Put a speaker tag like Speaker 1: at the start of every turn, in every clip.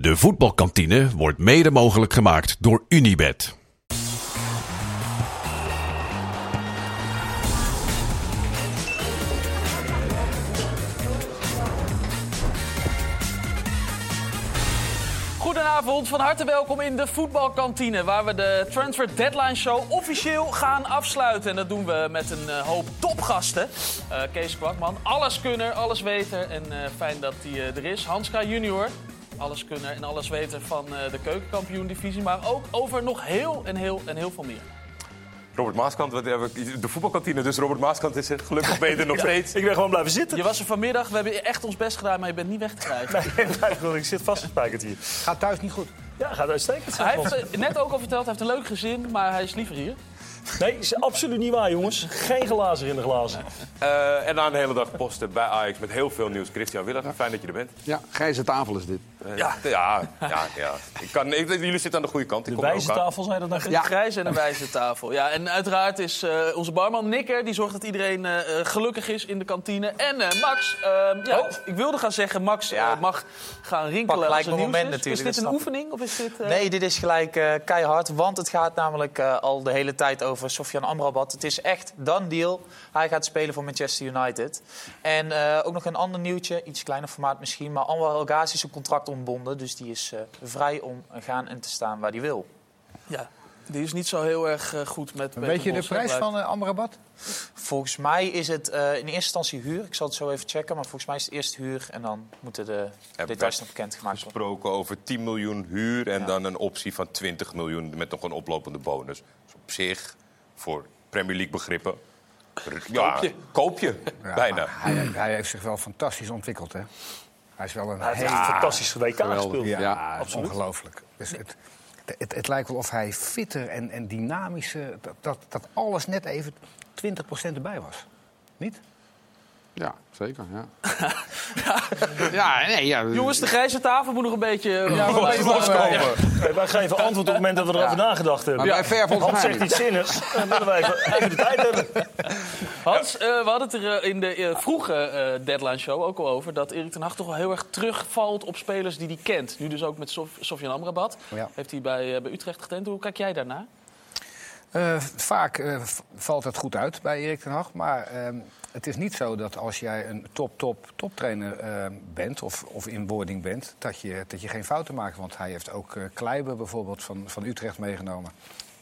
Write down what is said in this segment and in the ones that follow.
Speaker 1: De voetbalkantine wordt mede mogelijk gemaakt door Unibed.
Speaker 2: Goedenavond, van harte welkom in de voetbalkantine, waar we de Transfer Deadline Show officieel gaan afsluiten. En dat doen we met een eh, hoop topgasten. Eh, Kees Kwakman, alleskunner, allesweter en eh, fijn dat hij er is. Hanska junior, alleskunner en allesweter van eh, de keukenkampioen-divisie, maar ook over nog heel en heel en heel veel meer.
Speaker 3: Robert Maaskant, de voetbalkantine, dus Robert Maaskant is er gelukkig beter nog steeds.
Speaker 4: Ik ben gewoon blijven zitten.
Speaker 2: Je was er vanmiddag, we hebben echt ons best gedaan, maar je bent niet weg te krijgen.
Speaker 4: Nee, gewoon, ik zit vastgespijkerd hier.
Speaker 5: Gaat thuis niet goed.
Speaker 4: Ja, gaat uitstekend.
Speaker 2: Hij heeft eh, net ook al verteld, hij heeft een leuk gezin, maar hij is liever hier.
Speaker 4: Nee, is absoluut niet waar, jongens. Geen glazen in de glazen.
Speaker 3: Eh, en na een hele dag posten bij Ajax met heel veel nieuws. Christian Willig, fijn dat je er bent.
Speaker 5: Ja, grijze tafel is dit.
Speaker 3: Eh, ja. Ja, ja, ja. Ik kan, ik, jullie zitten aan de goede kant. Ik
Speaker 4: De
Speaker 3: er
Speaker 4: wijze tafel, zei dat nou?
Speaker 2: Een grijze en een wijze tafel. Ja, en uiteraard is eh, onze barman Nikker. Die zorgt dat iedereen gelukkig is in de kantine. En eh, Max, ehm, ja, ik wilde gaan zeggen, Max
Speaker 6: Ja.
Speaker 2: mag gaan rinkelen
Speaker 6: Pak
Speaker 2: als er nieuws
Speaker 6: moment
Speaker 2: is.
Speaker 6: natuurlijk,
Speaker 2: Is dit een oefening of is dit...
Speaker 6: Nee, dit is gelijk eh, keihard, want het gaat namelijk eh, al de hele tijd over Sofian Amrabat. Het is echt done deal. Hij gaat spelen voor Manchester United. En eh, ook nog een ander nieuwtje, iets kleiner formaat misschien, maar Anwar El Ghazi is een contract ontbonden, dus die is eh, vrij om gaan en te staan waar hij wil.
Speaker 2: Ja, die is niet zo heel erg eh, goed met...
Speaker 5: Weet je de prijs van uh, Amrabat?
Speaker 6: Volgens mij is het eh, in eerste instantie huur. Ik zal het zo even checken, maar volgens mij is het eerst huur en dan moeten de details nog bekendgemaakt worden.
Speaker 3: Gesproken over 10 miljoen huur en dan een optie van 20 miljoen met nog een oplopende bonus. Dus op zich, voor Premier League begrippen, ja,
Speaker 2: Koop je.
Speaker 3: koop je
Speaker 5: Ja,
Speaker 3: bijna.
Speaker 5: Hij, hij heeft zich wel fantastisch ontwikkeld, hè? Hij is wel een
Speaker 4: Hij heeft
Speaker 5: hele...
Speaker 4: een fantastische WK gespeeld.
Speaker 5: Ja,
Speaker 4: Ja, absoluut.
Speaker 5: ongelooflijk. Dus het, het, het lijkt wel of hij fitter en, en dynamischer... Dat, dat, dat alles net even 20% erbij was. Niet?
Speaker 7: Ja, zeker. Ja, ja nee, ja.
Speaker 2: Jongens, de grijze tafel moet nog een beetje... Ja,
Speaker 5: maar-
Speaker 2: even
Speaker 5: maar-
Speaker 2: loskomen.
Speaker 4: Hey, wij geven antwoord op het moment dat we erover nagedacht hebben.
Speaker 7: Maar volgens
Speaker 4: Hans
Speaker 7: mij
Speaker 4: zegt
Speaker 7: niet.
Speaker 4: iets zinnigs. Dan willen wij even, even de tijd hebben.
Speaker 2: Hans, eh, we hadden het er eh, in de eh, vroege eh, deadline show ook al over... dat Erik ten Hag toch wel heel erg terugvalt op spelers die hij kent. Nu dus ook met Sof Sofian Amrabat.
Speaker 5: Ja.
Speaker 2: Heeft hij bij, eh, bij Utrecht getent. Hoe kijk jij daarna?
Speaker 5: Eh, vaak eh, valt het goed uit bij Erik ten Hag. Maar ehm, het is niet zo dat als jij een top, top, toptrainer eh, bent... Of, of in wording bent, dat je, dat je geen fouten maakt. Want hij heeft ook eh Kleiber bijvoorbeeld van, van Utrecht meegenomen.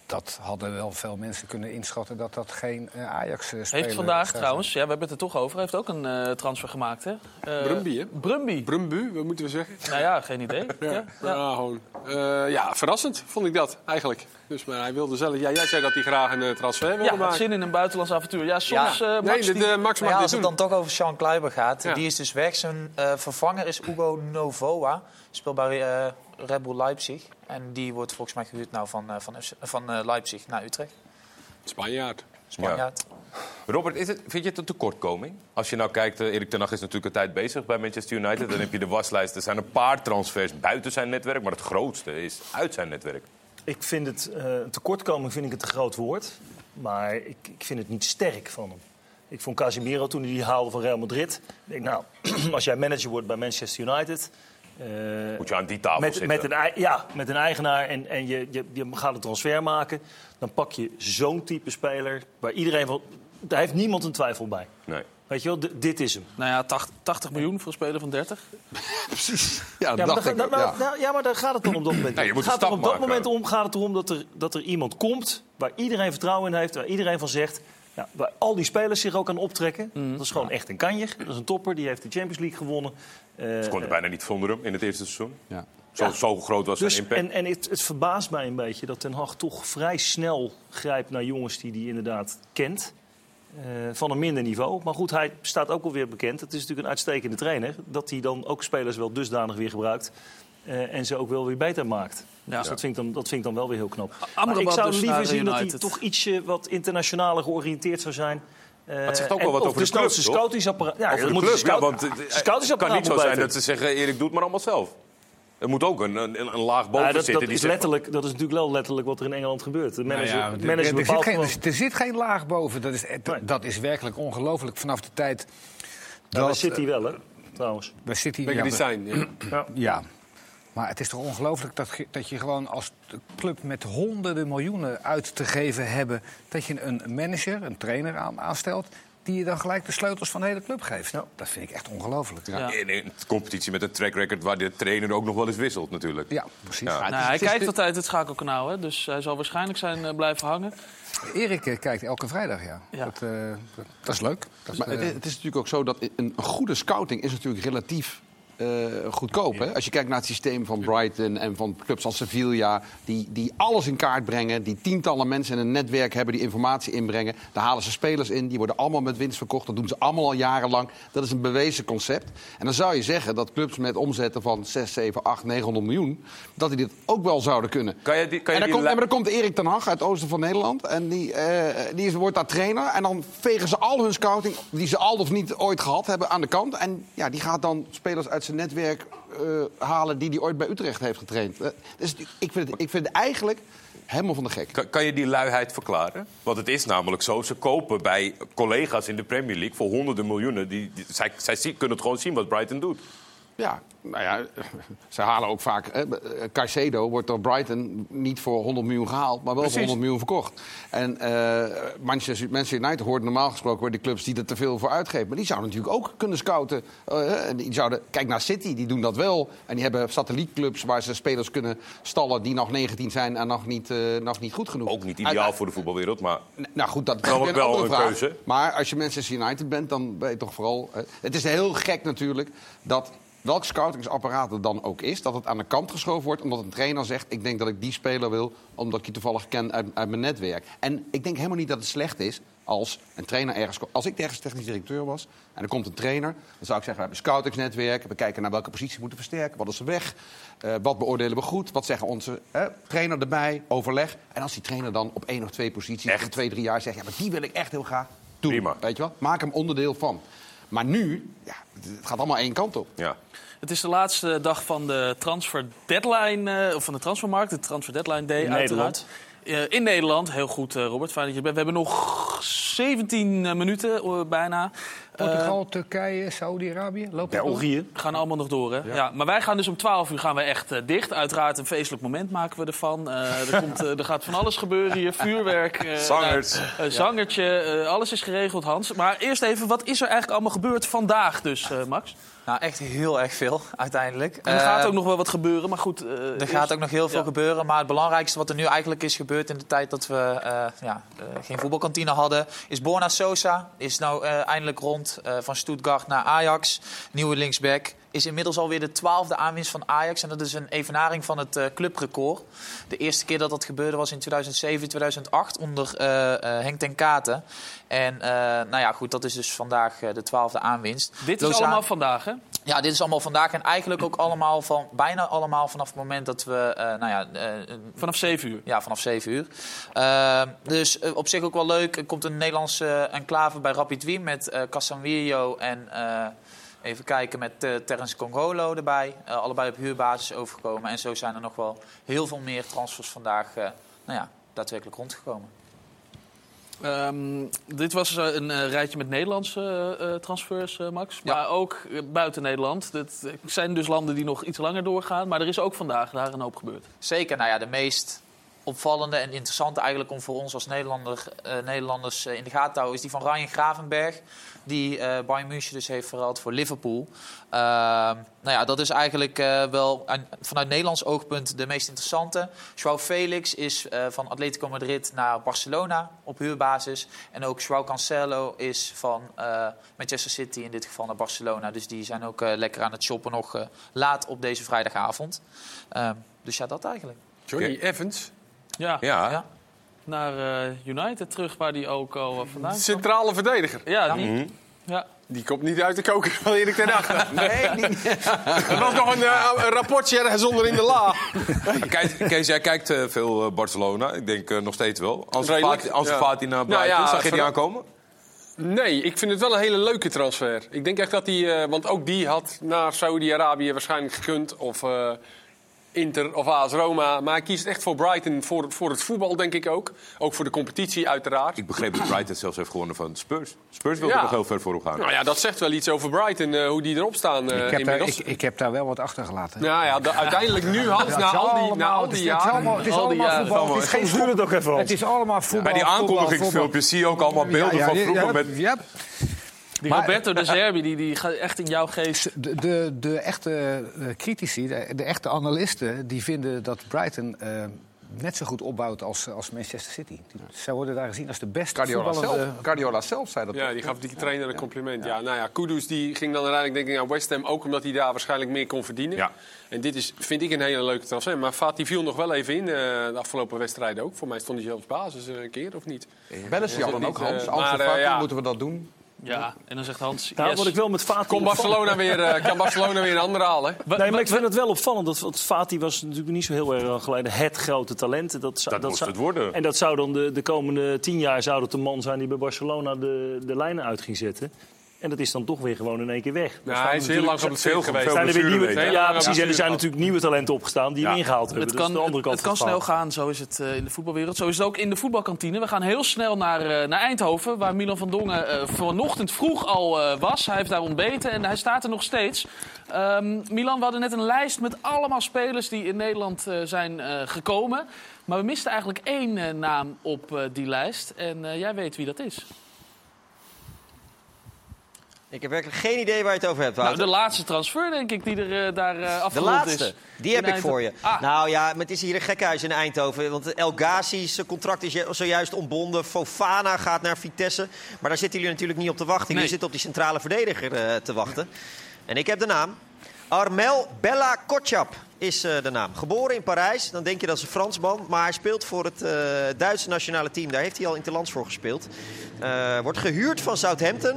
Speaker 5: Dat hadden wel veel mensen kunnen inschatten dat dat geen eh, Ajax-speler
Speaker 2: Heeft vandaag trouwens, ja, we hebben het er toch over... heeft ook een eh, transfer gemaakt, hè? Eh,
Speaker 7: Brumby, hè?
Speaker 2: Brumby.
Speaker 7: Brumbu, wat moeten we zeggen?
Speaker 2: Nou ja, geen idee.
Speaker 7: Ja,
Speaker 2: Ja,
Speaker 7: ja.
Speaker 2: ja.
Speaker 7: gewoon. Eh, ja, verrassend vond ik dat eigenlijk. Dus maar hij wilde zelf. Ja, jij zei dat hij graag een eh, transfer wilde
Speaker 2: Ja, had
Speaker 7: maken.
Speaker 2: zin in een buitenlands avontuur. Ja, soms... eh,
Speaker 7: Nee,
Speaker 2: Max,
Speaker 7: de, Max
Speaker 6: Maar
Speaker 7: mag
Speaker 6: ja, als het
Speaker 7: doen.
Speaker 6: dan toch over Sean Kleiber gaat,
Speaker 7: Ja.
Speaker 6: die is dus weg. Zijn eh, vervanger is Hugo Novoa, speelt bij eh Red Bull Leipzig. En die wordt volgens mij gehuurd nou van, eh, van, van eh, Leipzig naar Utrecht.
Speaker 7: Spanjaard.
Speaker 6: Spanjaard.
Speaker 3: Robert, is het, vind je het een tekortkoming? Als je nou kijkt, eh, Erik ten Hag is natuurlijk een tijd bezig bij Manchester United. Dan heb je de waslijst. Er zijn een paar transfers buiten zijn netwerk, maar het grootste is uit zijn netwerk.
Speaker 4: Ik vind het, eh, een tekortkoming vind ik het een groot woord. Maar ik, ik vind het niet sterk van hem. Ik vond Casemiro toen hij die haalde van Real Madrid. Ik denk, nou, als jij manager wordt bij Manchester United... eh,
Speaker 3: Moet je aan die tafel
Speaker 4: met,
Speaker 3: zitten.
Speaker 4: met, een, ja, met een eigenaar en, en je, je, je gaat een transfer maken... dan pak je zo'n type speler waar iedereen van... Daar heeft niemand een twijfel bij.
Speaker 3: Nee.
Speaker 4: Weet je wel, d- dit is hem.
Speaker 2: Nou ja, 80, 80 miljoen voor een speler van 30.
Speaker 7: Precies. Ja, dat
Speaker 4: Ja maar,
Speaker 7: dacht
Speaker 4: daar, nou,
Speaker 7: ja.
Speaker 4: nou, ja, maar daar gaat het dan op dat moment
Speaker 3: Nee, je
Speaker 4: om.
Speaker 3: moet
Speaker 4: Het
Speaker 3: een
Speaker 4: gaat er op dat
Speaker 3: maken.
Speaker 4: moment om, gaat het erom dat er, dat er iemand komt waar iedereen vertrouwen in heeft, waar iedereen van zegt, ja, waar al die spelers zich ook aan optrekken.
Speaker 3: Mhm.
Speaker 4: Dat is gewoon echt een kanjer. Dat is een topper, die heeft de Champions League gewonnen. Eh,
Speaker 3: Ze konden bijna niet zonder hem in het eerste seizoen.
Speaker 7: Ja.
Speaker 3: Zo, zo groot was
Speaker 4: dus,
Speaker 3: zijn impact.
Speaker 4: en en het, het verbaast mij een beetje dat Ten Hag toch vrij snel grijpt naar jongens die hij inderdaad kent. eh, van een minder niveau. Maar goed, hij staat ook alweer bekend. Het is natuurlijk een uitstekende trainer. Dat hij dan ook spelers wel dusdanig weer gebruikt. Eh, en ze ook wel weer beter maakt.
Speaker 2: Ja.
Speaker 4: Dus dat vind, ik dan, dat vind ik dan wel weer heel knap. Maar ik zou
Speaker 2: dus
Speaker 4: liever zien dat hij toch ietsje wat internationaler georiënteerd zou zijn. Eh,
Speaker 3: het zegt ook wel wat over de
Speaker 4: desnoods
Speaker 3: club,
Speaker 4: scoutingsapparaat. Ja,
Speaker 3: Over de
Speaker 4: moet
Speaker 3: club,
Speaker 4: een scout-
Speaker 3: ja, want het, het kan niet zo zijn
Speaker 4: beter.
Speaker 3: dat ze zeggen, Erik doet maar allemaal zelf. Er moet ook een, een, een laag boven
Speaker 4: Ja, dat,
Speaker 3: zitten.
Speaker 4: dat,
Speaker 3: die
Speaker 4: is letterlijk, dat is natuurlijk wel letterlijk wat er in Engeland gebeurt. De manager,
Speaker 5: Nou ja, er-
Speaker 4: manager
Speaker 5: er, zit geen, er zit geen laag boven. Dat is,
Speaker 4: Nee.
Speaker 5: dat is werkelijk ongelooflijk vanaf de tijd...
Speaker 4: Ja, daar
Speaker 5: dat,
Speaker 4: zit hij wel, hè, trouwens.
Speaker 5: Bij City,
Speaker 7: Lekker
Speaker 5: ja,
Speaker 7: design. Ja.
Speaker 5: Ja. Maar het is toch ongelooflijk dat, je- dat je gewoon als club met honderden miljoenen uit te geven hebben... dat je een manager, een trainer aan, aanstelt... die je dan gelijk de sleutels van de hele club geeft. Dat vind ik echt ongelooflijk. Ja,
Speaker 2: Ja.
Speaker 3: In een competitie met een track record waar de trainer ook nog wel eens wisselt natuurlijk.
Speaker 5: precies.
Speaker 3: Ja.
Speaker 2: Nou, hij kijkt altijd het schakelkanaal, hè, dus hij zal waarschijnlijk zijn eh, blijven hangen.
Speaker 5: Erik eh, kijkt elke vrijdag, ja.
Speaker 2: Ja.
Speaker 5: Dat, eh, dat, dat is leuk. Dat is,
Speaker 8: Maar het, het is natuurlijk ook zo dat een, een goede scouting is natuurlijk relatief eh, goedkoop. Hè? Als je kijkt naar het systeem van Brighton en van clubs als Sevilla... Die, die alles in kaart brengen, die tientallen mensen in een netwerk hebben... die informatie inbrengen. Daar halen ze spelers in, die worden allemaal met winst verkocht. Dat doen ze allemaal al jarenlang. Dat is een bewezen concept. En dan zou je zeggen dat clubs met omzetten van 6, 7, 8, 900 miljoen... dat die dit ook wel zouden kunnen.
Speaker 3: Kan je die, kan je
Speaker 8: En dan, komt,
Speaker 3: li-
Speaker 8: en dan komt Erik ten Hag uit het oosten van Nederland. En die, eh, die is, wordt daar trainer. En dan vegen ze al hun scouting, die ze al of niet ooit gehad hebben, aan de kant. En ja, die gaat dan spelers uit netwerk eh, halen die hij ooit bij Utrecht heeft getraind. Eh, dus ik vind, het, ik vind het eigenlijk helemaal van de gek.
Speaker 3: Kan, je die luiheid verklaren? Want het is namelijk zo, ze kopen bij collega's in de Premier League voor honderden miljoenen. Die, zij zij kunnen het gewoon zien wat Brighton doet.
Speaker 8: Ja, nou ja, ze halen ook vaak. Hè, eh, Caicedo wordt door Brighton niet voor 100 miljoen gehaald, maar wel
Speaker 3: Precies.
Speaker 8: voor 100 miljoen verkocht. En eh, Manchester, Manchester United hoort normaal gesproken bij de clubs die er te veel voor uitgeven. Maar die zouden natuurlijk ook kunnen scouten. Eh, en die zouden, kijk naar City, die doen dat wel. En die hebben satellietclubs waar ze spelers kunnen stallen die nog 19 zijn en nog niet, eh, nog niet goed genoeg.
Speaker 3: Ook niet ideaal
Speaker 8: Uit-
Speaker 3: voor de voetbalwereld, maar
Speaker 8: nou goed, dat is
Speaker 3: Wel-
Speaker 8: een
Speaker 3: wel
Speaker 8: andere
Speaker 3: een
Speaker 8: vraag.
Speaker 3: keuze.
Speaker 8: Maar als je Manchester United bent, dan ben je toch vooral... eh, het is heel gek natuurlijk dat welk scoutingsapparaat het dan ook is... dat het aan de kant geschoven wordt omdat een trainer zegt... ik denk dat ik die speler wil omdat ik je toevallig ken uit, uit mijn netwerk. En ik denk helemaal niet dat het slecht is als een trainer ergens... Als ik ergens technisch directeur was en er komt een trainer... dan zou ik zeggen, we hebben een scoutingsnetwerk... we kijken naar welke positie we moeten versterken, wat is er weg... eh, wat beoordelen we goed, wat zeggen onze eh, trainer erbij, overleg. En als die trainer dan op één of twee posities...
Speaker 3: Echt?
Speaker 8: in twee, drie jaar zegt, ja, maar die wil ik echt heel graag doen.
Speaker 3: Prima.
Speaker 8: Weet je wel? Maak hem onderdeel van. Maar nu, ja, het gaat allemaal één kant op.
Speaker 3: ja.
Speaker 2: Het is de laatste dag van de transfer deadline, eh, of van de transfermarkt, de transfer deadline day
Speaker 4: In
Speaker 2: uiteraard. Eh, in Nederland, heel goed eh, Robert, fijn dat je bent. We hebben nog 17 eh, minuten eh, bijna.
Speaker 5: Portugal, Turkije, Saudi-Arabië?
Speaker 4: België.
Speaker 2: We gaan allemaal nog door, hè? Ja. maar wij gaan dus om 12 uur gaan we echt dicht. Uiteraard een feestelijk moment maken we ervan. Eh, er, komt, er gaat van alles gebeuren hier. Vuurwerk.
Speaker 3: Zangers.
Speaker 2: zangertje. eh, alles is geregeld, Hans. Maar eerst even, wat is er eigenlijk allemaal gebeurd vandaag dus, eh, Max?
Speaker 6: Nou, echt heel erg veel uiteindelijk.
Speaker 2: En er gaat
Speaker 6: Eh,
Speaker 2: ook nog wel wat gebeuren, maar goed. eh,
Speaker 6: Er
Speaker 2: eerst-
Speaker 6: gaat ook nog heel veel
Speaker 2: Ja.
Speaker 6: gebeuren. Maar het belangrijkste wat er nu eigenlijk is gebeurd in de tijd dat we eh, ja, geen voetbalkantine hadden, is Borna Sosa. Is nou eindelijk rond van Stuttgart naar Ajax. Nieuwe linksback. Is inmiddels alweer de twaalfde aanwinst van Ajax. En dat is een evenaring van het eh, clubrecord. De eerste keer dat dat gebeurde was in 2007, 2008 onder eh, Henk ten Katen. En nou ja, goed, dat is dus vandaag de twaalfde aanwinst.
Speaker 2: Dit is allemaal vandaag, hè?
Speaker 6: ja, dit is allemaal vandaag en eigenlijk ook allemaal van, bijna allemaal vanaf het moment dat we, nou ja,
Speaker 2: Vanaf 7 uur.
Speaker 6: ja, vanaf 7 uur. Eh, dus op zich ook wel leuk. Er komt een Nederlandse enclave bij Rapid Wien met eh Casanvirio en even kijken met eh Terence Congolo erbij. Eh, allebei op huurbasis overgekomen. En zo zijn er nog wel heel veel meer transfers vandaag eh, nou ja, daadwerkelijk rondgekomen.
Speaker 2: Ehm, dit was een rijtje met Nederlandse transfers, Max.
Speaker 6: Ja.
Speaker 2: Maar ook buiten Nederland. Het zijn dus landen die nog iets langer doorgaan. Maar er is ook vandaag daar een hoop gebeurd.
Speaker 6: Zeker, nou ja, de meest opvallende en interessante eigenlijk om voor ons als Nederlander, Nederlanders in de gaten te houden... is die van Ryan Gravenberg, die eh Bayern München dus heeft verhaald voor Liverpool. Ehm, nou ja, dat is eigenlijk eh, wel vanuit Nederlands oogpunt de meest interessante. Joao Felix is eh, van Atletico Madrid naar Barcelona op huurbasis. En ook Joao Cancelo is van eh, Manchester City in dit geval naar Barcelona. Dus die zijn ook lekker aan het shoppen nog eh, laat op deze vrijdagavond. Ehm, dus ja, dat eigenlijk.
Speaker 7: Johnny Evans,
Speaker 2: Ja,
Speaker 3: Ja.
Speaker 6: Ja.
Speaker 2: Naar eh, United terug, waar die ook al eh, vandaan kwam.
Speaker 7: centrale verdediger.
Speaker 2: Ja, die. Ja.
Speaker 7: Die komt niet uit de koker van Erik ten Hag.
Speaker 8: Nee, niet,
Speaker 7: Er was nog een, eh, een rapportje ergens onder in de la.
Speaker 3: Kees, Kees, jij kijkt veel Barcelona. Ik denk nog steeds wel. Als
Speaker 7: Redelijk,
Speaker 3: als
Speaker 7: ja.
Speaker 3: Fati naar
Speaker 7: Nou ja,
Speaker 3: zag je die aankomen?
Speaker 7: Nee, ik vind het wel een hele leuke transfer. Ik denk echt dat die, eh, want ook die had naar Saudi-Arabië waarschijnlijk gekund. Of, eh, Inter of AS Roma. Maar hij kiest echt voor Brighton, voor, voor het voetbal denk ik ook. Ook voor de competitie uiteraard.
Speaker 3: Ik begreep dat Brighton zelfs heeft gewonnen van Spurs. Spurs wilde
Speaker 7: Ja.
Speaker 3: nog heel ver voorop gaan.
Speaker 7: Nou ja, dat zegt wel iets over Brighton, eh, hoe die erop staan eh,
Speaker 5: ik, heb daar,
Speaker 7: inmiddels.
Speaker 5: ik, ik heb daar wel wat achter gelaten.
Speaker 7: Nou ja, de- uiteindelijk nu, Hans, na al die, na al die
Speaker 5: is, het is
Speaker 7: jaren...
Speaker 5: allemaal, het is
Speaker 7: al die
Speaker 5: allemaal voetbal. Het is geen
Speaker 4: duurt het ook even.
Speaker 5: Het is allemaal voetbal.
Speaker 3: Bij die
Speaker 5: voetbal,
Speaker 3: aankondigingsfilmpjes zie je ook allemaal beelden van vroeger
Speaker 5: ja,
Speaker 3: met...
Speaker 2: Die
Speaker 5: Maar-
Speaker 2: Roberto de Zerbi, die, die gaat echt in jouw geest...
Speaker 5: de, de, de echte eh, critici, de, de echte analisten, die vinden dat Brighton eh, net zo goed opbouwt als, als Manchester City. Die- Zij worden daar gezien als de beste
Speaker 8: Guardiola
Speaker 5: voetballende...
Speaker 8: zelf, Guardiola zelf zei dat.
Speaker 7: Ja, die gaf die trainer een compliment. Ja. nou ja, Kudus die ging dan uiteindelijk denk ik naar West Ham... ook omdat hij daar waarschijnlijk meer kon verdienen.
Speaker 3: Ja.
Speaker 7: En dit is, vind ik, een hele leuke transfer. Maar Fati viel nog wel even in eh, de afgelopen wedstrijden ook. Voor mij stond hij zelfs basis eh, een keer, of niet?
Speaker 8: Bellen ze
Speaker 7: het
Speaker 8: dan ook, Hans.
Speaker 7: eh, maar, eh, ja.
Speaker 8: moeten we dat doen.
Speaker 2: Ja, en dan zegt Hans,
Speaker 4: Nou,
Speaker 2: yes.
Speaker 4: wat ik wel met Fati... Opvallend-
Speaker 7: Barcelona weer, eh, kan Barcelona weer een ander halen?
Speaker 4: Nee, maar ik vind het wel opvallend. Dat, want Fati was natuurlijk niet zo heel erg lang geleden het grote talent. Dat, zou-
Speaker 3: Dat moest
Speaker 4: zou-
Speaker 3: het worden.
Speaker 4: En dat zou dan de, de komende tien jaar zou dat de man zijn die bij Barcelona de, de lijnen uit ging zetten. En dat is dan toch weer gewoon in één keer weg. Staan
Speaker 7: hij is heel lang geblesseerd
Speaker 3: veel-
Speaker 7: geweest.
Speaker 3: veel
Speaker 4: zijn er weer nieuwe, ja,
Speaker 7: Ja,
Speaker 4: precies. En er zijn natuurlijk nieuwe talenten opgestaan die
Speaker 3: Ja.
Speaker 4: we ingehaald hebben.
Speaker 2: Het
Speaker 4: is
Speaker 2: kan,
Speaker 4: de andere kant
Speaker 2: het kan
Speaker 4: het
Speaker 2: snel gaan, zo is het eh, in de voetbalwereld. Zo is het ook in de voetbalkantine. We gaan heel snel naar, eh, naar Eindhoven, waar Milan van Dongen eh, vanochtend vroeg al eh, was. Hij heeft daar ontbeten en hij staat er nog steeds. Ehm, Milan, we hadden net een lijst met allemaal spelers die in Nederland eh, zijn eh, gekomen. Maar we misten eigenlijk één eh, naam op eh, die lijst. En eh, jij weet wie dat is.
Speaker 9: Ik heb werkelijk geen idee waar je het over hebt,
Speaker 2: Nou, de laatste transfer, denk ik, die er eh, daar eh
Speaker 9: De
Speaker 2: afgerond
Speaker 9: laatste,
Speaker 2: is.
Speaker 9: die heb
Speaker 2: In
Speaker 9: ik voor je.
Speaker 2: Ah.
Speaker 9: Nou ja, maar het is hier een gekhuis in Eindhoven. Want El Ghazi's contract is zojuist ontbonden. Fofana gaat naar Vitesse. Maar daar zitten jullie natuurlijk niet op te wachten.
Speaker 2: Nee.
Speaker 9: Jullie zitten op die centrale verdediger eh, te wachten. En ik heb de naam. Armel Bella Kotschap is eh, de naam. Geboren in Parijs, dan denk je dat is een Fransman. Maar hij speelt voor het eh, Duitse nationale team. Daar heeft hij al interlands voor gespeeld. Eh, wordt gehuurd van Southampton.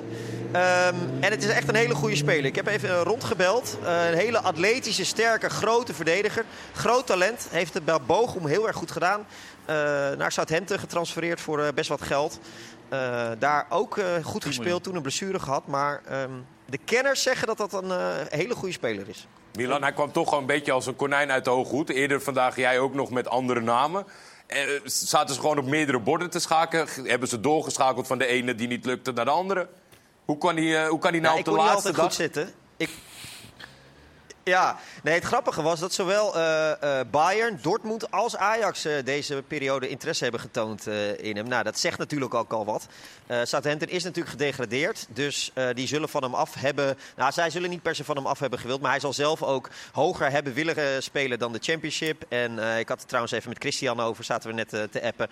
Speaker 9: Ehm, en het is echt een hele goede speler. Ik heb even rondgebeld. Een hele atletische, sterke, grote verdediger. Groot talent. Heeft het bij Bochum heel erg goed gedaan. Naar Southampton getransfereerd voor best wat geld. Daar ook goed gespeeld, toen een blessure gehad. Maar ehm, de kenners zeggen dat dat een eh, hele goede speler is.
Speaker 3: Milan, hij kwam toch gewoon een beetje als een konijn uit de hoge hoed. Eerder vandaag jij ook nog met andere namen. Eh, zaten ze gewoon op meerdere borden te schakelen? Hebben ze doorgeschakeld van de ene die niet lukte naar de andere? Hoe kan hij, eh, hoe kan hij nou
Speaker 9: Ja,
Speaker 3: op
Speaker 9: ik
Speaker 3: de
Speaker 9: kon niet
Speaker 3: laatste
Speaker 9: altijd
Speaker 3: dag...
Speaker 9: goed zitten. Ik... Ja, nee, het grappige was dat zowel eh, eh, Bayern, Dortmund als Ajax eh, deze periode interesse hebben getoond in hem. Nou, dat zegt natuurlijk ook al wat. Southampton is natuurlijk gedegradeerd, dus die zullen van hem af hebben... Nou, zij zullen niet per se van hem af hebben gewild, maar hij zal zelf ook hoger hebben willen spelen dan de Championship. En ik had het trouwens even met Christian over, zaten we net te appen.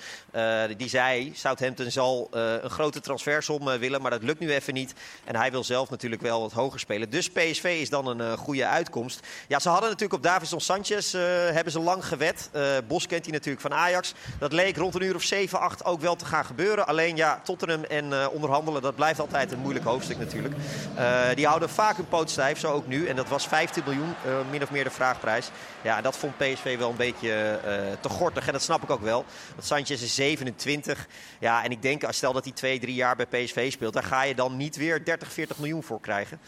Speaker 9: Die zei, Southampton zal een grote transfersom willen, maar dat lukt nu even niet. En hij wil zelf natuurlijk wel wat hoger spelen. Dus PSV is dan een goede uitkomst. Ja, ze hadden natuurlijk op Davison Sanchez eh, hebben ze lang gewet. Eh, Bos kent hij natuurlijk van Ajax. Dat leek rond een uur of 7, 8 ook wel te gaan gebeuren. Alleen ja, Tottenham en eh, onderhandelen, dat blijft altijd een moeilijk hoofdstuk natuurlijk. Die houden vaak hun poot stijf, zo ook nu. En dat was 15 miljoen, min of meer de vraagprijs. Ja, dat vond PSV wel een beetje te gortig. En dat snap ik ook wel. Want Sanchez is 27. Ja, en ik denk, stel dat hij twee, drie jaar bij PSV speelt... daar ga je dan niet weer 30, 40 miljoen voor krijgen.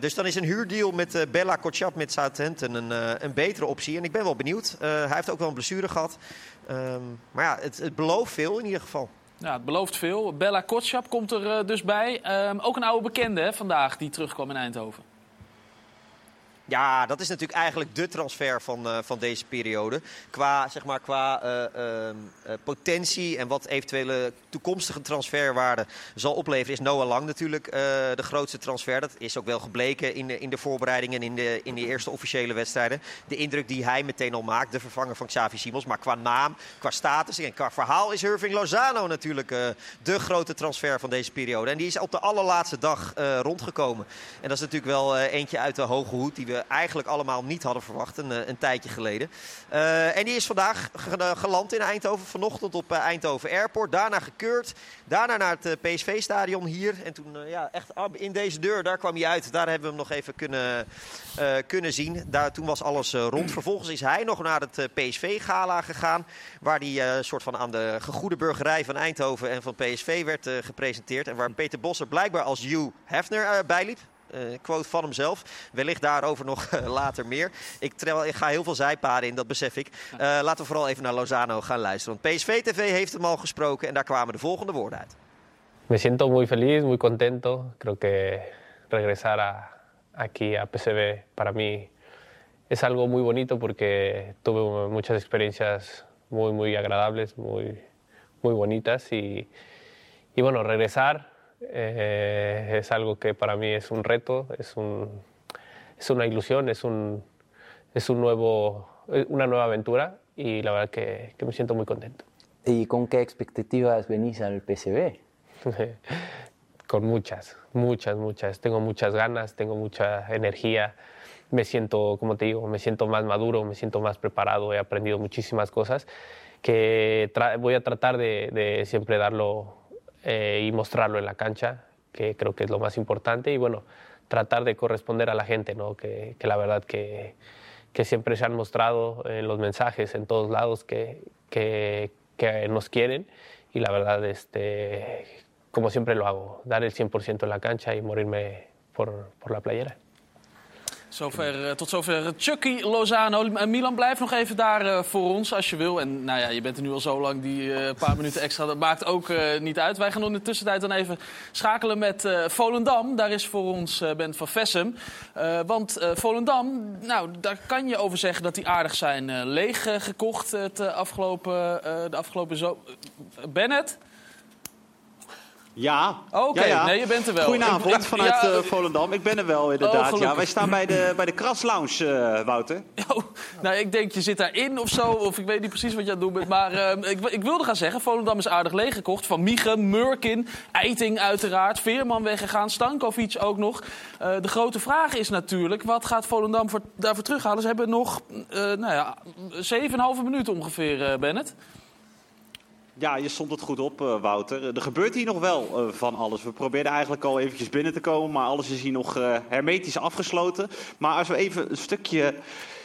Speaker 9: Dus dan is een huurdeal met Bella Kotschap met Southampton een, eh, een betere optie. En ik ben wel benieuwd. Eh, hij heeft ook wel een blessure gehad. Ehm, maar ja, het, het belooft veel in ieder geval.
Speaker 2: Ja, het belooft veel. Bella Kotschap komt er eh, dus bij. Ehm, ook een oude bekende hè, vandaag die terugkwam in Eindhoven.
Speaker 9: Ja, dat is natuurlijk eigenlijk de transfer van, eh, van deze periode. Qua, zeg maar, qua eh, ehm, eh, potentie en wat eventuele toekomstige transferwaarde zal opleveren... is Noah Lang natuurlijk de grootste transfer. Dat is ook wel gebleken in de, in de voorbereidingen en in de, in de eerste officiële wedstrijden. De indruk die hij meteen al maakt, de vervanger van Xavi Simons. Maar qua naam, qua status en qua verhaal is Irving Lozano natuurlijk de grote transfer van deze periode. En die is op de allerlaatste dag rondgekomen. En dat is natuurlijk wel eentje uit de hoge hoed eigenlijk allemaal niet hadden verwacht een, eh, een tijdje geleden. Eh, en die is vandaag ge- geland in Eindhoven, vanochtend op eh, Eindhoven Airport. Daarna gekeurd, daarna naar het eh, PSV-stadion hier. En toen, eh, ja, echt in deze deur, daar kwam hij uit. Daar hebben we hem nog even kunnen, eh, kunnen zien. Daar, toen was alles eh, rond. Vervolgens is hij nog naar het eh, PSV-gala gegaan. Waar hij eh, soort van aan de gegoede burgerij van Eindhoven en van PSV werd eh, gepresenteerd. En waar Peter Bosser blijkbaar als Hugh Hefner eh, bijliep. Eh, quote van hemzelf. Wellicht daarover nog eh, later meer. Ik, trel, ik ga heel veel zijpaden in, dat besef ik. Eh, laten we vooral even naar Lozano gaan luisteren. Want PSV TV heeft hem al gesproken en daar kwamen de volgende woorden uit.
Speaker 10: Me siento muy feliz, muy contento. Creo que regresar a, aquí a PSV para mí es algo muy bonito porque tuve muchas experiencias muy, muy agradables, muy, muy bonitas y, y bueno, regresar eh, es algo que para mí es un reto, es, un, es una ilusión, es, un, es un nuevo, eh, una nueva aventura y la verdad que, que me siento muy contento.
Speaker 11: ¿Y con qué expectativas venís al PSV?
Speaker 10: Con muchas, muchas, muchas. Tengo muchas ganas, tengo mucha energía. Me siento, como te digo, me siento más maduro, me siento más preparado. He aprendido muchísimas cosas que voy a tratar de, de siempre darlo eh, y mostrarlo en la cancha, que creo que es lo más importante. Y bueno, tratar de corresponder a la gente, ¿no? que, que la verdad que, que siempre se han mostrado en los mensajes, en todos lados, que, que, que nos quieren. Y la verdad, este, como siempre lo hago, dar el 100% en la cancha y morirme por, por la playera.
Speaker 2: Eh, tot zover Chucky Lozano. Eh, Milan, blijf nog even daar eh, voor ons als je wil. En nou ja, je bent er nu al zo lang, die eh, paar minuten extra, dat maakt ook eh, niet uit. Wij gaan in de tussentijd dan even schakelen met eh, Volendam. Daar is voor ons eh Ben van Vessem. Eh, want eh, Volendam, nou, daar kan je over zeggen dat die aardig zijn eh, leeg eh, gekocht het, eh, afgelopen, eh, de afgelopen zo... Eh, Bennett?
Speaker 12: Ja.
Speaker 2: Oké,
Speaker 12: ja, ja.
Speaker 2: nee, je bent er wel.
Speaker 12: Goedenavond
Speaker 2: Ik-
Speaker 12: vanuit
Speaker 2: ja,
Speaker 12: eh, Volendam. Ik ben er wel inderdaad.
Speaker 2: gelukkig.
Speaker 12: ja, wij staan bij de, bij de Kras Lounge, eh, Wouter.
Speaker 2: Oh, nou, ik denk je zit daarin of zo. Of ik weet niet precies wat je aan het doen bent. Maar eh, ik, ik wilde gaan zeggen, Volendam is aardig leeggekocht. Van Miegen, Murkin, Eiting uiteraard. Veerman weggegaan, Stankovic ook nog. Eh, de grote vraag is natuurlijk, wat gaat Volendam voor, daarvoor terughalen? Ze hebben nog, nou ja, 7,5 minuten ongeveer, Bennett.
Speaker 12: Ja, je stond het goed op, eh, Wouter. Er gebeurt hier nog wel eh, van alles. We probeerden eigenlijk al eventjes binnen te komen, maar alles is hier nog eh, hermetisch afgesloten. Maar als we even een stukje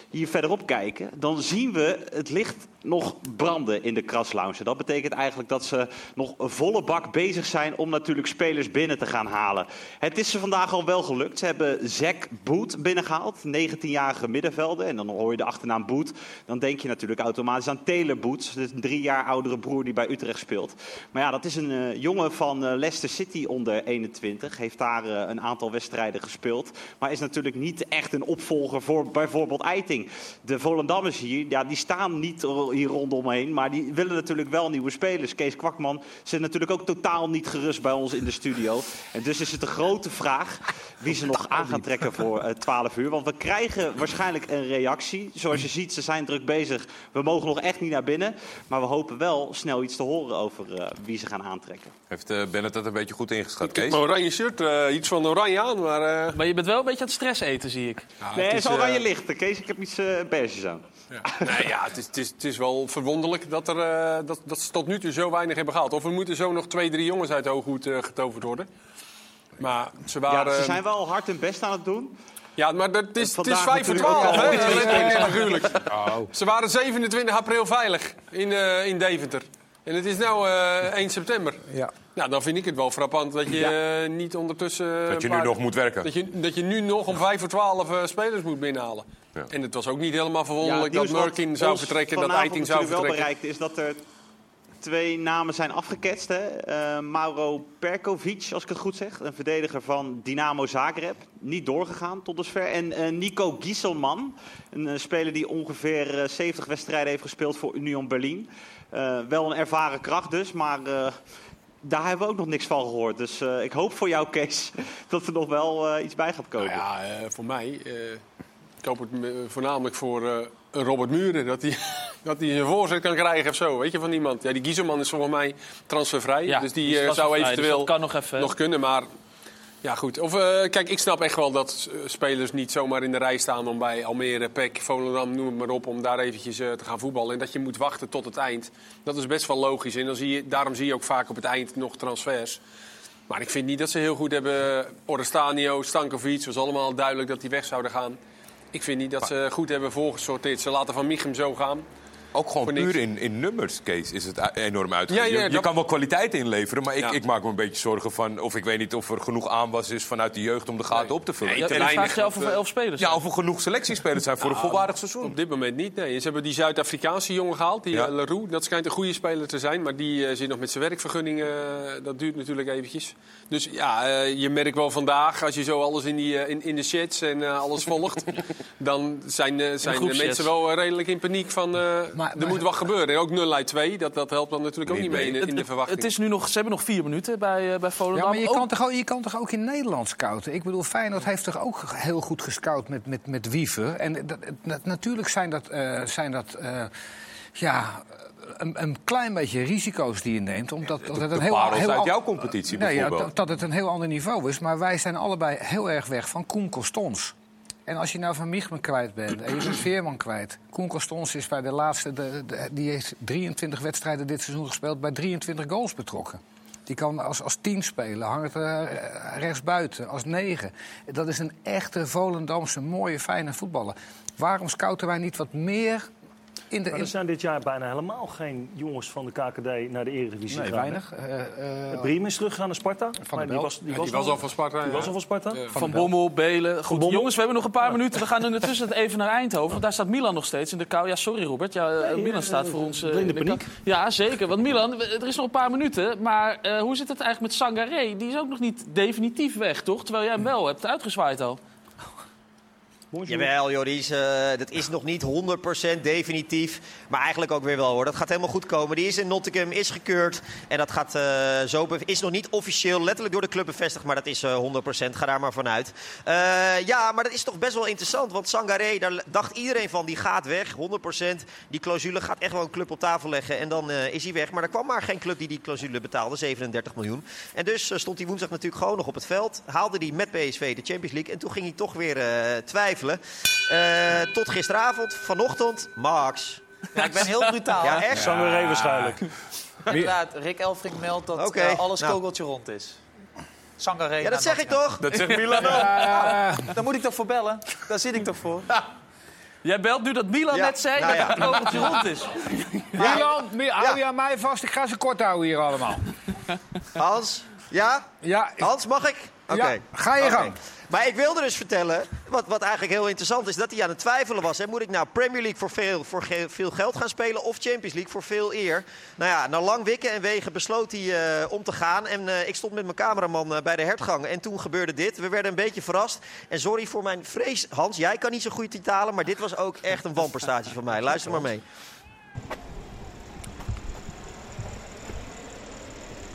Speaker 12: hier verderop kijken, dan zien we het licht nog branden in de kraslounge. Dat betekent eigenlijk dat ze nog een volle bak bezig zijn om natuurlijk spelers binnen te gaan halen. Het is ze vandaag al wel gelukt. Ze hebben Zack Boot binnengehaald, 19-jarige middenvelder. En dan hoor je de achternaam Boot. Dan denk je natuurlijk automatisch aan Taylor Boots, de drie jaar oudere broer die bij Utrecht speelt. Maar ja, dat is een eh, jongen van eh, Leicester City onder 21. Heeft daar eh, een aantal wedstrijden gespeeld. Maar is natuurlijk niet echt een opvolger voor bijvoorbeeld Eiting. De Volendammers hier, ja, die staan niet hier rondomheen. Maar die willen natuurlijk wel nieuwe spelers. Kees Kwakman zit natuurlijk ook totaal niet gerust bij ons in de studio. En dus is het een grote vraag wie ze nog aan gaan trekken voor eh, 12 uur. Want we krijgen waarschijnlijk een reactie. Zoals je ziet, ze zijn druk bezig. We mogen nog echt niet naar binnen. Maar we hopen wel snel iets te horen over eh, wie ze gaan aantrekken.
Speaker 3: Heeft eh, Bennett dat een beetje goed ingeschat,
Speaker 7: Ik heb
Speaker 3: Kees?
Speaker 7: mijn oranje shirt, eh, iets van oranje aan, maar... eh,
Speaker 2: Maar je bent wel een beetje aan het stress eten, zie ik.
Speaker 7: ja,
Speaker 12: nee,
Speaker 7: het
Speaker 12: is oranje licht. Kees, ik heb iets eh aan.
Speaker 7: Ja. Nee, ja, het, is, het, is, het is wel verwonderlijk dat, er, eh, dat, dat ze tot nu toe zo weinig hebben gehaald. Of er moeten zo nog twee, drie jongens uit hooghoed eh, getoverd worden. Maar ze waren...
Speaker 12: Ja, ze zijn wel hard hun best aan het doen.
Speaker 7: Ja, maar dat, het is, het is
Speaker 12: Vandaag
Speaker 7: 5 voor
Speaker 12: natuurlijk
Speaker 7: 12,
Speaker 12: ook
Speaker 7: hè? natuurlijk. Ze waren 27 april veilig in, eh, in Deventer. En het is nu 1 september.
Speaker 5: Ja.
Speaker 7: Nou, dan vind ik het wel frappant dat je eh, niet ondertussen...
Speaker 3: Dat je nu
Speaker 7: paar-
Speaker 3: nog moet werken.
Speaker 7: Dat je, dat je nu nog om 5 voor 12 eh, spelers moet binnenhalen.
Speaker 3: Ja.
Speaker 7: En het was ook niet helemaal verwonderlijk dat Murkin zou vertrekken, dat Eiting zou
Speaker 12: natuurlijk wel
Speaker 7: vertrekken.
Speaker 12: bereikt is dat er twee namen zijn afgeketst. Hè? Eh, Mauro Perkovic, als ik het goed zeg. Een verdediger van Dynamo Zagreb. Niet doorgegaan tot dusver. En eh, Nico Gieselman. Een eh, speler die ongeveer eh, 70 wedstrijden heeft gespeeld voor Union Berlin. Eh, wel een ervaren kracht dus, maar... eh, daar hebben we ook nog niks van gehoord. Dus eh, ik hoop voor jou, Kees, dat er nog wel eh, iets bij gaat komen.
Speaker 7: Nou ja, eh, voor mij. eh, ik hoop het voornamelijk voor eh, een Robert Muren. Dat hij, dat hij zijn voorzet kan krijgen of zo. Weet je van iemand. Ja, die Gieselman is volgens mij transfervrij.
Speaker 2: Ja,
Speaker 7: dus die, zou
Speaker 2: dus
Speaker 7: eventueel
Speaker 2: kan nog even.
Speaker 7: nog kunnen. Maar ja, goed. Of, eh, kijk, ik snap echt wel dat eh, spelers niet zomaar in de rij staan om bij Almere, PEC, Volendam, noem het maar op, om daar eventjes eh, te gaan voetballen. En dat je moet wachten tot het eind. Dat is best wel logisch. En dan zie je, daarom zie je ook vaak op het eind nog transfers. Maar ik vind niet dat ze heel goed hebben. Orrestanio, Stankovic, was allemaal duidelijk dat die weg zouden gaan. Ik vind niet dat ze goed hebben voorgesorteerd. Ze laten Van Michem zo gaan.
Speaker 3: Ook gewoon puur in, in nummers, Kees, is het enorm.
Speaker 7: Ja, ja,
Speaker 3: je, je
Speaker 7: dat-
Speaker 3: kan wel kwaliteit inleveren, maar ik,
Speaker 7: Ja.
Speaker 3: ik maak me een beetje zorgen van... of ik weet niet of er genoeg aanwas is vanuit de jeugd om de gaten op te vullen.
Speaker 2: Ja, en dan vraag je af of er
Speaker 7: eh,
Speaker 2: elf spelers
Speaker 3: Ja,
Speaker 2: zijn.
Speaker 3: of er genoeg selectiespelers zijn voor een volwaardig seizoen.
Speaker 7: Op dit moment niet, nee. Ze hebben die Zuid-Afrikaanse jongen gehaald, die
Speaker 3: Ja.
Speaker 7: eh, Leroux. Dat schijnt een goede speler te zijn, maar die eh, zit nog met zijn werkvergunning. dat duurt natuurlijk eventjes. Dus ja, je merkt wel vandaag, als je zo alles in, die, in, in de chats en alles volgt... dan zijn, zijn de mensen wel redelijk in paniek van...
Speaker 5: Maar-
Speaker 7: er moet wat gebeuren. En ook 0 uit 2, dat, dat helpt dan natuurlijk ook
Speaker 3: Niet
Speaker 7: mee in, de verwachting.
Speaker 2: Het is nu nog, ze hebben nog vier minuten bij, eh, bij Volendam.
Speaker 5: Ja, maar je
Speaker 2: Ook-
Speaker 5: kan, toch ook, je kan toch ook in Nederland scouten? Ik bedoel, Feyenoord heeft toch ook heel goed gescout met, met, met Wiever. En dat, dat- natuurlijk zijn dat, eh, zijn dat eh, ja, een, een klein beetje risico's die je neemt. Omdat dat het een heel, heel
Speaker 3: uit jouw competitie
Speaker 5: Nee, ja,
Speaker 3: bijvoorbeeld.
Speaker 5: dat, dat het een heel ander niveau is. Maar wij zijn allebei heel erg weg van Koen Costons. En als je nou Van Michelen kwijt bent en je bent Veerman kwijt. Koen Costons is bij de laatste, de, de- die heeft 23 wedstrijden dit seizoen gespeeld, bij 23 goals betrokken. Die kan als, als tien spelen, hangt er eh, rechtsbuiten, als negen. Dat is een echte Volendamse, mooie, fijne voetballer. Waarom scouten wij niet wat meer in de...
Speaker 4: Maar
Speaker 5: In...
Speaker 4: er zijn dit jaar bijna helemaal geen jongens van de KKD naar de Eredivisie
Speaker 5: Nee,
Speaker 4: gegaan.
Speaker 5: weinig. Eh, eh,
Speaker 4: Briem is teruggegaan naar Sparta.
Speaker 5: Van
Speaker 4: die was, die
Speaker 7: Ja,
Speaker 4: was,
Speaker 7: die was
Speaker 4: nog-
Speaker 7: al van Sparta.
Speaker 4: Die
Speaker 7: ja.
Speaker 4: was al van Sparta.
Speaker 2: Van Bommel, Belen. Goed,
Speaker 4: Bommel.
Speaker 2: jongens, we hebben nog een paar minuten. We gaan in de tussentijd even naar Eindhoven. Want daar staat Milan nog steeds in de kou. Ja, sorry Robert. Ja, eh,
Speaker 4: Nee,
Speaker 2: Milan staat voor ons... eh, in de
Speaker 4: paniek.
Speaker 2: Ja, zeker. Want Milan, er is nog een paar minuten. Maar eh, hoe zit het eigenlijk met Sangaré? Die is ook nog niet definitief weg, toch? Terwijl jij hem wel hebt uitgezwaaid al.
Speaker 9: Jawel, joh, die is, eh, dat is nog niet 100% definitief. Maar eigenlijk ook weer wel hoor. Dat gaat helemaal goed komen. Die is in Nottingham, is gekeurd. En dat gaat eh, zo. Is nog niet officieel, letterlijk door de club bevestigd. Maar dat is eh 100%. Ga daar maar vanuit. Eh, ja, maar dat is toch best wel interessant. Want Sangaré, daar dacht iedereen van, die gaat weg. 100%. Die clausule gaat echt wel een club op tafel leggen. En dan eh, is hij weg. Maar er kwam maar geen club die die clausule betaalde. 37 miljoen. En dus eh, stond hij woensdag natuurlijk gewoon nog op het veld. Haalde hij met PSV de Champions League. En toen ging hij toch weer eh, twijfelen. Eh, tot gisteravond, vanochtend, Max.
Speaker 6: Ja, ik ben heel brutaal.
Speaker 9: Ja, echt?
Speaker 4: Waarschijnlijk.
Speaker 6: Inderdaad, Rick Elfrink meldt dat eh, alles
Speaker 9: nou.
Speaker 6: kogeltje rond is. Sangaré.
Speaker 9: Ja, dat zeg ik toch?
Speaker 3: Dat zegt Milan ook.
Speaker 6: Daar moet ik toch voor bellen? Daar zit ik toch voor?
Speaker 2: Jij belt nu dat Milan
Speaker 9: Ja,
Speaker 2: net zei
Speaker 9: nou
Speaker 2: dat
Speaker 9: ja.
Speaker 2: het kogeltje rond is.
Speaker 5: Milan, Mi- hou je aan mij vast. Ik ga ze kort houden hier allemaal.
Speaker 9: Hans? Ja?
Speaker 5: Ja, ik-
Speaker 9: Hans, mag ik? Oké.
Speaker 5: Ja, ga je gang.
Speaker 9: Maar ik wilde dus vertellen, wat, wat eigenlijk heel interessant is, dat hij aan het twijfelen was. Hè. Moet ik nou Premier League voor, veel, voor veel geld gaan spelen of Champions League voor veel eer? Nou ja, na lang wikken en wegen besloot hij eh, om te gaan. En eh, ik stond met mijn cameraman eh, bij de hertgang en toen gebeurde dit. We werden een beetje verrast. En sorry voor mijn vrees, Hans, jij kan niet zo goed titalen, maar dit was ook echt een wanprestatie van mij. Luister maar mee.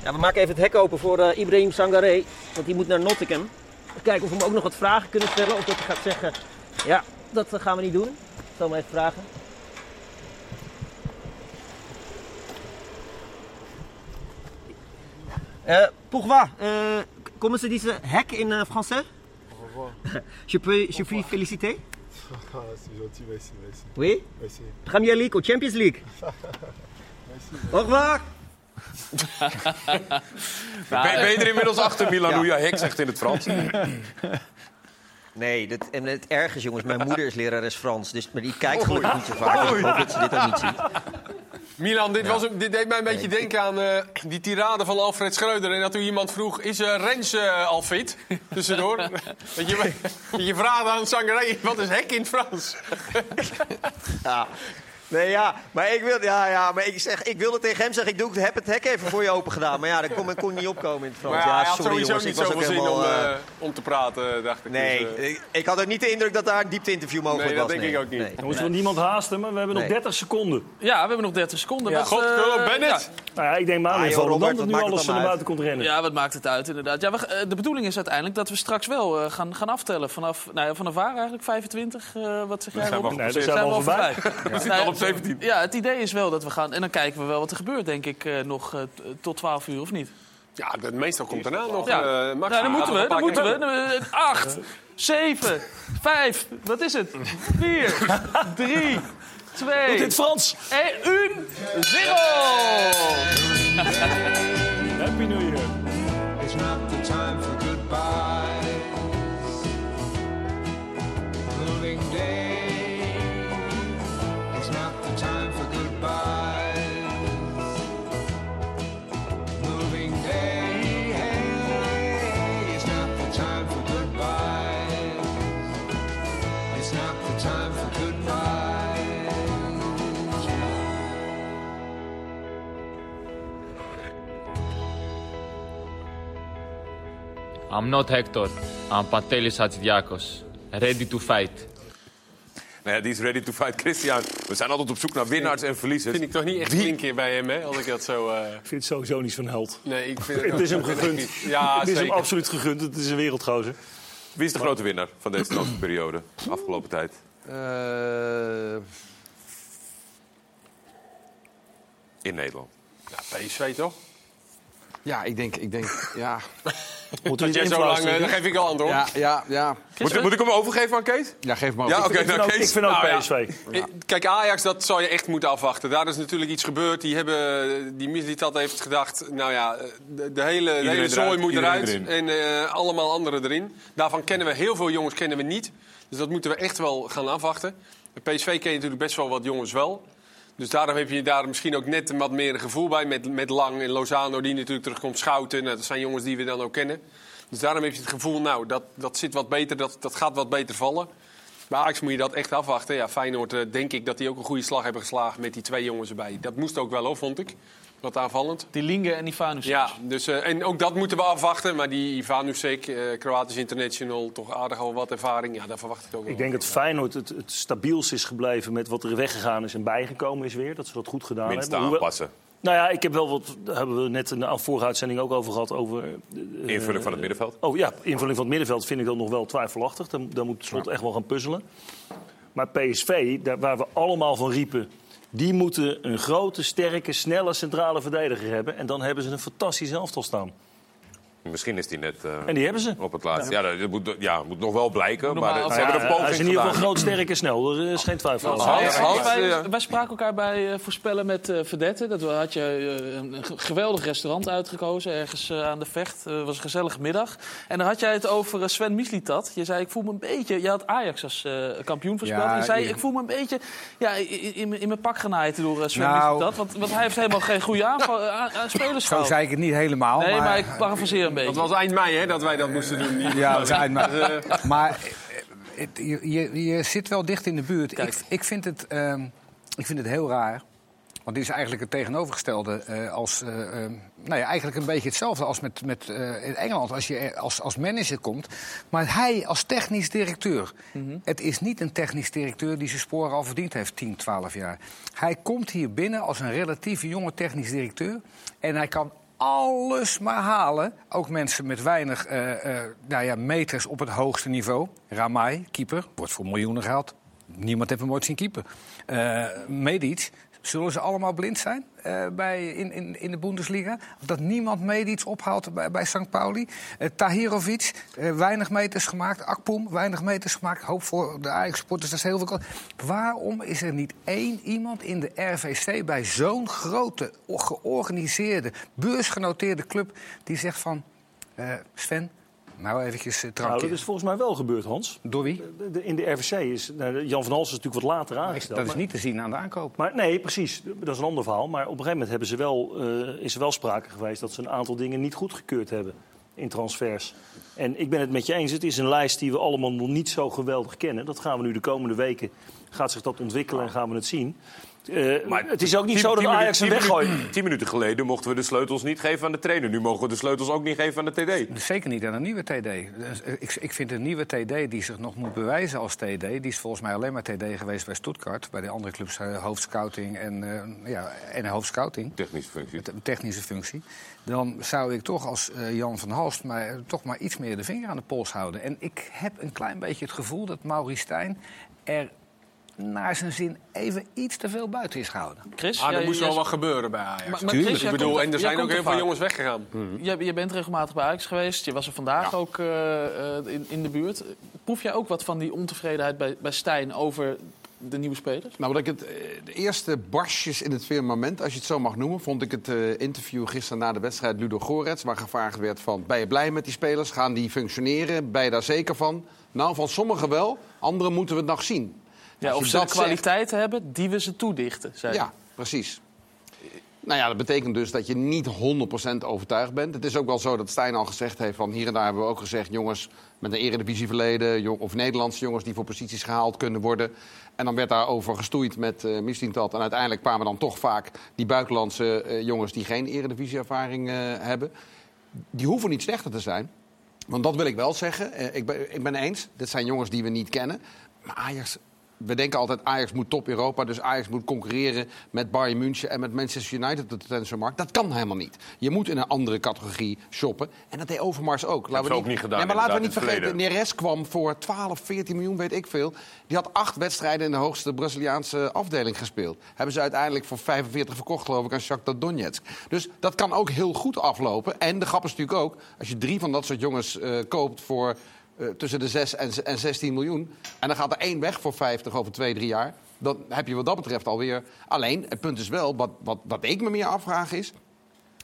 Speaker 13: Ja, we maken even het hek open voor eh, Ibrahim Sangaré. Want die moet naar Nottingham. Kijken of we hem ook nog wat vragen kunnen stellen. Of dat hij gaat zeggen, ja, dat eh, gaan we niet doen. Ik zal hem even vragen. Euh, pourquoi Comment se dit ce hek in euh, français Je peux, je puis féliciter
Speaker 14: Ah, c'est gentil, merci, merci.
Speaker 13: Oui
Speaker 14: merci.
Speaker 13: Premier League ou Champions League Au revoir
Speaker 3: Ben, ben je er inmiddels achter, Milan,
Speaker 9: Ja.
Speaker 3: hek zegt in het Frans?
Speaker 9: Nee, dit, en het erg is jongens, mijn moeder is lerares Frans. Dus, maar die kijkt gelukkig niet zo vaak. Dus ik hoop dat ze dit ook niet ziet.
Speaker 7: Milan, dit, was, een- dit deed mij een beetje denken aan eh, die tirade van Alfred Schreuder. En dat toen iemand vroeg, is uh, Rens eh, al fit? Tussendoor. dat, je, dat je vraagt aan Sangaré, wat is hek in het Frans?
Speaker 9: Ja. Nee, ja, maar ik wil, ja, ja, maar ik, zeg, ik wilde tegen hem zeggen, ik doe, ik heb het hek even voor je open gedaan. Maar ja, daar kon, kon niet opkomen in het Frans.
Speaker 7: Maar ja,
Speaker 9: ja,
Speaker 7: hij had
Speaker 9: sorry
Speaker 7: sowieso
Speaker 9: jongens,
Speaker 7: niet
Speaker 9: ik was ook
Speaker 7: zoveel zin om,
Speaker 9: eh,
Speaker 7: eh, om te praten, dacht ik.
Speaker 9: nee,
Speaker 7: Dus, eh,
Speaker 9: ik, ik had ook niet de indruk dat daar een diepte-interview mogelijk
Speaker 7: Nee, dat
Speaker 9: was.
Speaker 7: denk ik ook niet.
Speaker 9: Nee.
Speaker 4: Jongens, wil niemand haasten, maar we hebben nog
Speaker 9: Nee.
Speaker 4: 30 seconden.
Speaker 2: Ja, we hebben nog 30 seconden.
Speaker 4: Ja.
Speaker 7: God, Bennett.
Speaker 4: Nou ja, ik denk maar
Speaker 9: Ah, joh, Robert,
Speaker 4: dat nu alles naar
Speaker 9: uit?
Speaker 4: buiten komt rennen.
Speaker 2: Ja, wat maakt het uit, inderdaad. Ja, we, de bedoeling is uiteindelijk dat we straks wel eh, gaan, gaan aftellen. Vanaf, nou ja, vanaf waar eigenlijk? 25? eh, wat zeg jij,
Speaker 3: we
Speaker 4: Nee, daar zijn we al voorbij.
Speaker 3: We zitten al op 17.
Speaker 2: Ja, het idee is wel dat we gaan... En dan kijken we wel wat er gebeurt, denk ik, eh, nog eh, tot 12 uur, of niet?
Speaker 7: ja, het meestal komt daarna nog.
Speaker 2: Ja,
Speaker 7: eh, Max,
Speaker 2: nou, dan moeten we, dan moeten we. Dan, eh, Acht, zeven, vijf, wat is het? Vier, drie, twee...
Speaker 4: Doet dit Frans.
Speaker 2: En un, zero!
Speaker 15: I'm not Hector. I'm Pantelis Hatsidiakos. Ready to fight.
Speaker 3: Nou ja, die is ready to fight Christian. We zijn altijd op zoek naar winnaars en verliezers.
Speaker 7: Vind ik toch niet echt klinken bij hem, hè? Als ik dat zo... eh,
Speaker 4: Ik vind het sowieso niet zo'n held.
Speaker 7: Nee, ik vind
Speaker 4: Het is hem gegund.
Speaker 7: Ja,
Speaker 4: het is hem absoluut gegund. Het is een wereldgozer.
Speaker 3: Wie is de grote winnaar van deze transferperiode afgelopen tijd?
Speaker 8: Eh,
Speaker 3: In Nederland.
Speaker 7: Ja, PSV toch?
Speaker 8: Ja, ik denk, ik denk, ja.
Speaker 4: Moet
Speaker 7: Dat jij zo lang... eh, dan geef ik al antwoord.
Speaker 8: Ja, ja, ja.
Speaker 3: Moet, moet ik hem overgeven aan Kees?
Speaker 8: Ja, geef maar.
Speaker 3: Ja.
Speaker 4: Ik vind
Speaker 3: nou,
Speaker 4: ik vind ook
Speaker 7: Nou ja.
Speaker 4: PSV.
Speaker 7: Eh, Kijk, Ajax, dat zou je echt moeten afwachten. Daar is natuurlijk iets gebeurd. Die, hebben, die Mislitat heeft gedacht, nou ja, de, de hele, de hele
Speaker 3: eruit,
Speaker 7: zooi moet eruit.
Speaker 3: erin.
Speaker 7: En eh, allemaal anderen erin. Daarvan kennen we heel veel jongens kennen we niet. Dus dat moeten we echt wel gaan afwachten. PSV ken je natuurlijk best wel wat jongens wel. Dus daarom heb je daar misschien ook net wat meer een gevoel bij. Met, met Lang en Lozano, die natuurlijk terugkomt. Schouten, nou, dat zijn jongens die we dan ook kennen. Dus daarom heb je het gevoel, nou, dat, dat zit wat beter, dat, dat gaat wat beter vallen. Bij Ajax moet je dat echt afwachten. Ja, Feyenoord eh, denk ik dat die ook een goede slag hebben geslagen met die twee jongens erbij. Dat moest ook wel, hoor, vond ik. Wat aanvallend.
Speaker 2: Die Linge en die Vanus.
Speaker 7: Ja, dus, eh, en ook dat moeten we afwachten. Maar die Ivanusek, eh Kroatisch International, toch aardig al wat ervaring. Ja, daar verwacht ik ook wel.
Speaker 4: Ik denk dat Feyenoord het, het stabielst is gebleven met wat er weggegaan is en bijgekomen is weer. Dat ze dat goed gedaan
Speaker 3: Minste
Speaker 4: hebben. Hoewel-
Speaker 3: aanpassen.
Speaker 4: Nou ja, ik heb wel wat, daar hebben we net in de vorige uitzending ook over gehad. Over, eh,
Speaker 3: Invulling van het middenveld.
Speaker 4: Oh ja, invulling van het middenveld vind ik dan nog wel twijfelachtig. Daar, daar moet Slot echt wel gaan puzzelen. Maar PSV, daar, waar we allemaal van riepen... die moeten een grote, sterke, snelle centrale verdediger hebben. En dan hebben ze een fantastisch elftal staan.
Speaker 3: Misschien is die net eh,
Speaker 4: En die hebben ze.
Speaker 3: op het laatst. Ja, dat moet, ja, moet nog wel blijken.
Speaker 2: Moet
Speaker 3: Maar
Speaker 2: maar
Speaker 3: ze hebben een
Speaker 4: Ja, hij is
Speaker 3: poging
Speaker 4: in ieder geval groot, sterk en snel. Er is geen twijfel over.
Speaker 3: Hans,
Speaker 2: wij, spraken elkaar bij eh, voorspellen met eh Verdette. Dat had je een ge- geweldig restaurant uitgekozen, ergens aan de vecht. Het was een gezellige middag. En dan had jij het over Sven Mislitat. Je zei, ik voel me een beetje... Je had Ajax als eh, kampioen voorspeld.
Speaker 5: Ja,
Speaker 2: je zei, ik voel me een beetje ja, in, in, in mijn pak genaaid door Sven
Speaker 5: Nou.
Speaker 2: Mislitat. Want, want hij heeft helemaal geen goede aanval, aan, aan spelers
Speaker 5: Zo zei ik het niet helemaal.
Speaker 2: Nee, maar,
Speaker 5: maar
Speaker 2: ik parafraseer een beetje.
Speaker 7: Dat was eind mei hè, dat wij dat moesten doen. Niet-
Speaker 5: Ja, we zijn maar.
Speaker 7: Eh,
Speaker 5: maar eh, het- je, je, je zit wel dicht in de buurt. Ik, ik, vind het, ehm, ik vind het heel raar. Want dit is eigenlijk het tegenovergestelde. eh, als, eh, ehm, nou ja, eigenlijk een beetje hetzelfde als met, met eh, in Engeland. Als je als, als manager komt. Maar hij als technisch directeur. Het is niet een technisch directeur die zijn sporen al verdiend heeft 10, 12 jaar. Hij komt hier binnen als een relatief jonge technisch directeur. En hij kan alles maar halen. Ook mensen met weinig eh, eh, nou ja, meters op het hoogste niveau. Ramai, keeper, wordt voor miljoenen gehaald. Niemand heeft hem ooit zien keeper. Eh Medic, zullen ze allemaal blind zijn eh, bij, in, in, in de Bundesliga? Dat niemand Medic ophaalt bij, bij St. Pauli. Eh, Tahirovic, eh, weinig meters gemaakt. Akpom, weinig meters gemaakt. Hoop voor de Ajax-supporters, dat is heel veel. Waarom is er niet één iemand in de RVC bij zo'n grote, georganiseerde, beursgenoteerde club... die zegt van, Sven, nou eventjes uh,
Speaker 4: Nou,
Speaker 5: drankje.
Speaker 4: dat is volgens mij wel gebeurd, Hans.
Speaker 5: Door wie?
Speaker 4: De- de- in de RVC is... nou, Jan van Hals is natuurlijk wat later aangesteld.
Speaker 5: Dat is niet te zien aan de aankoop.
Speaker 4: Maar nee, precies. Dat is een ander verhaal. Maar op een gegeven moment hebben ze wel, eh, is er wel sprake geweest dat ze een aantal dingen niet goedgekeurd hebben in transfers. En ik ben het met je eens. Het is een lijst die we allemaal nog niet zo geweldig kennen. Dat gaan we nu de komende weken. Gaat zich dat ontwikkelen en gaan we het zien. Eh, maar het is ook niet
Speaker 3: Tien-
Speaker 4: zo dat
Speaker 3: tien
Speaker 4: Ajax hem weggooit.
Speaker 3: tien minuten- geleden mochten we de sleutels niet geven aan de trainer. Nu mogen we de sleutels ook niet geven aan de TD.
Speaker 5: Zeker niet aan een nieuwe TD. Dus, eh, Ik, ik vind een nieuwe TD die zich nog moet bewijzen als TD... die is volgens mij alleen maar TD geweest bij Stuttgart. Bij de andere clubs uh, hoofdscouting en, uh, ja, en hoofdscouting.
Speaker 3: Technische functie.
Speaker 5: Een technische functie. Dan zou ik toch als uh, Jan van Halst maar, toch maar iets meer de vinger aan de pols houden. En ik heb een klein beetje het gevoel dat Maurice Stijn er naar zijn zin even iets te veel buiten is gehouden.
Speaker 2: Chris,
Speaker 7: ah, er
Speaker 2: jij-
Speaker 7: moest
Speaker 2: jij-
Speaker 7: wel wat gebeuren bij Ajax.
Speaker 2: Maar-. Chris,
Speaker 7: ik bedoel, en er zijn ook heel veel jongens weggegaan.
Speaker 2: Je, je bent regelmatig bij Ajax geweest. Je was er vandaag ook eh, eh, in, in de buurt. Proef jij ook wat van die ontevredenheid bij, bij Stijn over de nieuwe spelers?
Speaker 8: Nou, wat ik het, eh, de eerste barsjes in het firmament, als je het zo mag noemen, vond ik het eh, interview gisteren na de wedstrijd Ludo Gorets, waar gevraagd werd van, ben je blij met die spelers? Gaan die functioneren? Ben je daar zeker van? Nou, van sommigen wel, anderen moeten we het nog zien.
Speaker 2: Ja, of ze de
Speaker 8: dat zegt-
Speaker 2: kwaliteiten hebben die we ze toedichten. Zei
Speaker 8: Ja, precies. Nou ja, dat betekent dus dat je niet 100% overtuigd bent. Het is ook wel zo dat Stijn al gezegd heeft van hier en daar hebben we ook gezegd... jongens met een eredivisieverleden jong, of Nederlandse jongens die voor posities gehaald kunnen worden. En dan werd daarover gestoeid met uh, Mislintat. En uiteindelijk kwamen dan toch vaak die buitenlandse uh, jongens die geen eredivisieervaring uh, hebben. Die hoeven niet slechter te zijn. Want dat wil ik wel zeggen. Eh, ik, ben, ik ben eens, dit zijn jongens die we niet kennen. Maar Ajax, we denken altijd Ajax moet top Europa. Dus Ajax moet concurreren met Bayern München en met Manchester United op de transfermarkt. Dat kan helemaal niet. Je moet in een andere categorie shoppen. En dat deed Overmars ook.
Speaker 3: Hebben ze ook niet gedaan,
Speaker 8: Nee, maar laten we niet vergeten, Neres kwam voor 12, 14 miljoen, weet ik veel. Die had acht wedstrijden in de hoogste Braziliaanse afdeling gespeeld. Hebben ze uiteindelijk voor 45 verkocht, geloof ik, aan Shakhtar Donetsk. Dus dat kan ook heel goed aflopen. En de grap is natuurlijk ook, als je drie van dat soort jongens eh, koopt voor eh, tussen de 6 en, en 16 miljoen... en dan gaat er één weg voor 50 over twee, drie jaar... dan heb je wat dat betreft alweer... Alleen, het punt is wel, wat, wat, wat ik me meer afvraag is...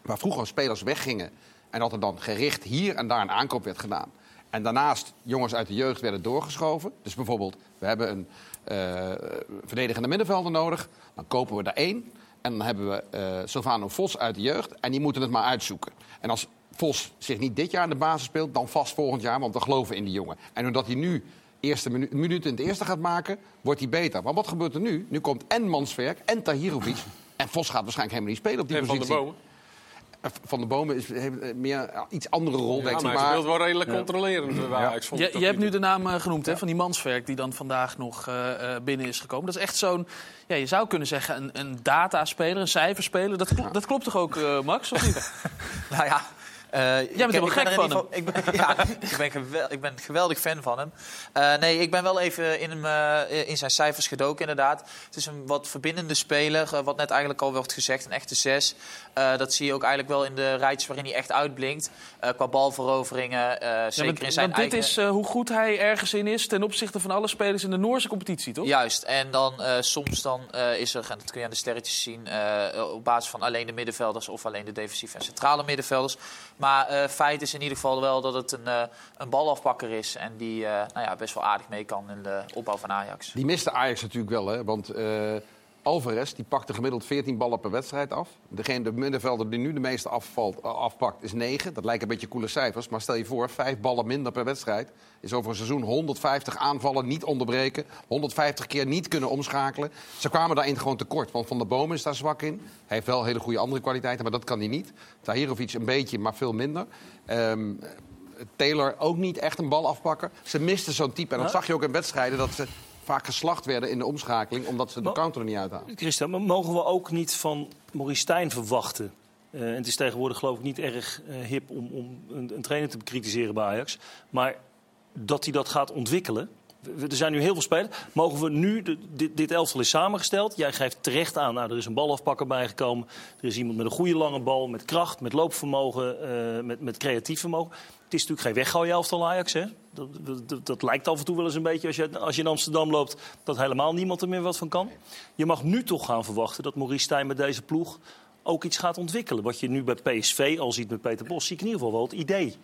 Speaker 8: waar vroeger spelers weggingen... en dat er dan gericht hier en daar een aankoop werd gedaan... en daarnaast jongens uit de jeugd werden doorgeschoven... dus bijvoorbeeld, we hebben een eh, verdedigende middenvelder nodig... dan kopen we er één... En dan hebben we eh Silvano Vos uit de jeugd. En die moeten het maar uitzoeken. En als Vos zich niet dit jaar in de basis speelt, dan vast volgend jaar. Want we geloven in die jongen. En omdat hij nu eerste minu minuten in het eerste gaat maken, wordt hij beter. Maar wat gebeurt er nu? Nu komt en Manswerk en Tahirovic. En Vos gaat waarschijnlijk helemaal niet spelen op die
Speaker 7: En Van
Speaker 8: positie.
Speaker 7: der Bomen.
Speaker 8: Eh, Van de Bomen is, heeft eh, meer ja, iets andere rol,
Speaker 7: Ja,
Speaker 8: denk ik.
Speaker 7: maar hij speelt wel redelijk controlerend vond ik
Speaker 2: Je, je hebt
Speaker 7: nu
Speaker 2: de naam eh, genoemd hè, van die manswerk die dan vandaag nog eh, eh, binnen is gekomen. Dat is echt zo'n, ja, je zou kunnen zeggen, een, een dataspeler, een cijferspeler. Dat, klopt- dat klopt toch ook, eh, Max? Of niet?
Speaker 6: Nou ja. Eh,
Speaker 2: Jij
Speaker 6: ik-
Speaker 2: bent helemaal
Speaker 6: ben
Speaker 2: gek van
Speaker 6: geval- Ik ben, ja, ik ben, gewel- ik ben een geweldig fan van hem. Eh, nee, ik ben wel even in, hem, eh, in zijn cijfers gedoken, inderdaad. Het is een wat verbindende speler, wat net eigenlijk al werd gezegd. Een echte zes. Eh, dat zie je ook eigenlijk wel in de rijtjes waarin hij echt uitblinkt. Eh, qua balveroveringen, eh,
Speaker 2: Ja,
Speaker 6: zeker
Speaker 2: want-
Speaker 6: in zijn
Speaker 2: want dit is eh, hoe goed hij ergens in is ten opzichte van alle spelers in de Noorse competitie, toch?
Speaker 6: Juist, en dan eh, soms dan, eh, is er, en dat kun je aan de sterretjes zien, eh, op basis van alleen de middenvelders of alleen de defensieve en centrale middenvelders. Maar eh, feit is in ieder geval wel dat het een, eh, een balafpakker is en die eh, nou ja, best wel aardig mee kan in de opbouw van Ajax.
Speaker 8: Die miste Ajax natuurlijk wel, hè? want eh, Alvarez die pakte gemiddeld 14 ballen per wedstrijd af. Degene, de middenvelder die nu de meeste afvalt, eh, afpakt is 9. Dat lijken een beetje coole cijfers, maar stel je voor, 5 ballen minder per wedstrijd. Is over een seizoen 150 aanvallen niet onderbreken, 150 keer niet kunnen omschakelen. Ze kwamen daarin gewoon tekort, want Van der Bomen is daar zwak in. Hij heeft wel hele goede andere kwaliteiten, maar dat kan hij niet. Tahirovic een beetje, maar veel minder. Ehm, Taylor ook niet echt een bal afpakken. Ze misten zo'n type. En dat zag je ook in wedstrijden dat ze vaak geslacht werden in de omschakeling... omdat ze de counter er niet uithalen.
Speaker 4: Christian, maar mogen we ook niet van Maurice Stijn verwachten? Eh, en het is tegenwoordig geloof ik niet erg eh, hip om, om een, een trainer te bekritiseren bij Ajax. Maar dat hij dat gaat ontwikkelen. We- Er zijn nu heel veel spelers. Mogen we nu, de- dit, dit elftal is samengesteld. Jij geeft terecht aan, nou, er is een balafpakker bijgekomen. Er is iemand met een goede lange bal, met kracht, met loopvermogen, eh, met, met creatief vermogen. Het is natuurlijk geen weggooien elftal Ajax, hè? Dat, dat, dat, lijkt af en toe wel eens een beetje als je, als je in Amsterdam loopt... dat helemaal niemand er meer wat van kan. Je mag nu toch gaan verwachten dat Maurice Stijn met deze ploeg ook iets gaat ontwikkelen. Wat je nu bij PSV al ziet met Peter Bos, zie ik in ieder geval wel het idee.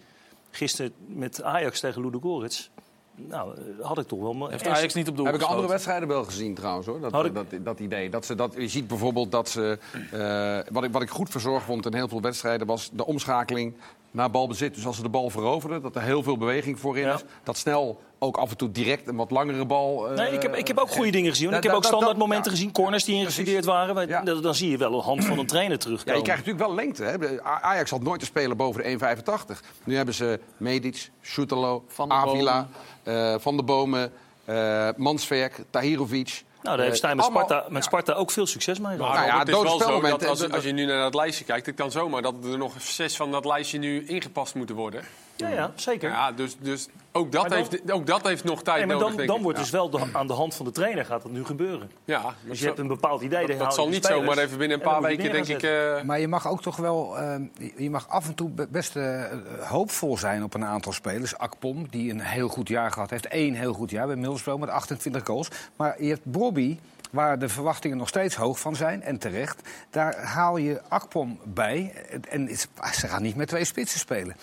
Speaker 4: Gisteren met Ajax tegen Ludogorets. Nou, eh, had ik toch wel... me-
Speaker 2: Heeft Ajax niet op doel
Speaker 8: Heb ik andere wedstrijden wel gezien trouwens hoor. Dat,
Speaker 4: ik-
Speaker 8: dat, dat, idee. Dat ze, dat, je ziet bijvoorbeeld dat ze. eh, wat, ik, wat ik goed verzorgd vond in heel veel wedstrijden was de omschakeling naar balbezit. Dus als ze de bal veroverden, dat er heel veel beweging voorin is. Dat snel ook af en toe direct een wat langere bal. eh,
Speaker 4: Nee, ik heb, ik heb ook goede dingen gezien. ik heb ook standaard momenten
Speaker 8: ja.
Speaker 4: gezien, corners die ingestudeerd waren. Maar dan- Dan zie je wel een hand van een trainer
Speaker 8: Ja,
Speaker 4: terugkomen.
Speaker 8: je krijgt natuurlijk wel lengte. Hè. Ajax had nooit te spelen boven de 1,85. Nu hebben ze Medic,
Speaker 2: der
Speaker 8: Avila, eh, Van de Bomen, eh Mansverk, Tahirovic.
Speaker 4: Nou, daar heeft Stijn met
Speaker 8: Eh, allemaal-
Speaker 4: Sparta, met Sparta ook veel succes mee gehad.
Speaker 7: Maar
Speaker 8: Nou ja,
Speaker 7: het is wel zo dat als, als je nu naar dat lijstje kijkt, het kan zomaar dat er nog zes van dat lijstje nu ingepast moeten worden.
Speaker 4: Ja, ja, zeker.
Speaker 7: Ja, dus, dus ook, dat
Speaker 4: dan-
Speaker 7: heeft, ook dat heeft nog tijd
Speaker 4: Nee, maar
Speaker 7: nodig,
Speaker 4: dan,
Speaker 7: denk
Speaker 4: dan
Speaker 7: ik.
Speaker 4: wordt
Speaker 7: Ja.
Speaker 4: dus wel de- aan de hand van de trainer gaat dat nu gebeuren.
Speaker 7: Ja,
Speaker 4: Dus je
Speaker 7: zo-
Speaker 4: hebt een bepaald idee.
Speaker 7: dat, dat zal niet
Speaker 4: spelers
Speaker 7: zomaar even binnen een paar weken, denk ik... eh,
Speaker 5: Maar je mag ook toch wel, eh, je mag af en toe be- best eh, hoopvol zijn op een aantal spelers. Akpom, die een heel goed jaar gehad heeft. één heel goed jaar bij Middlesbrough met 28 goals. Maar je hebt Bobby, waar de verwachtingen nog steeds hoog van zijn, en terecht. Daar haal je Akpom bij. En ze gaan niet met twee spitsen spelen.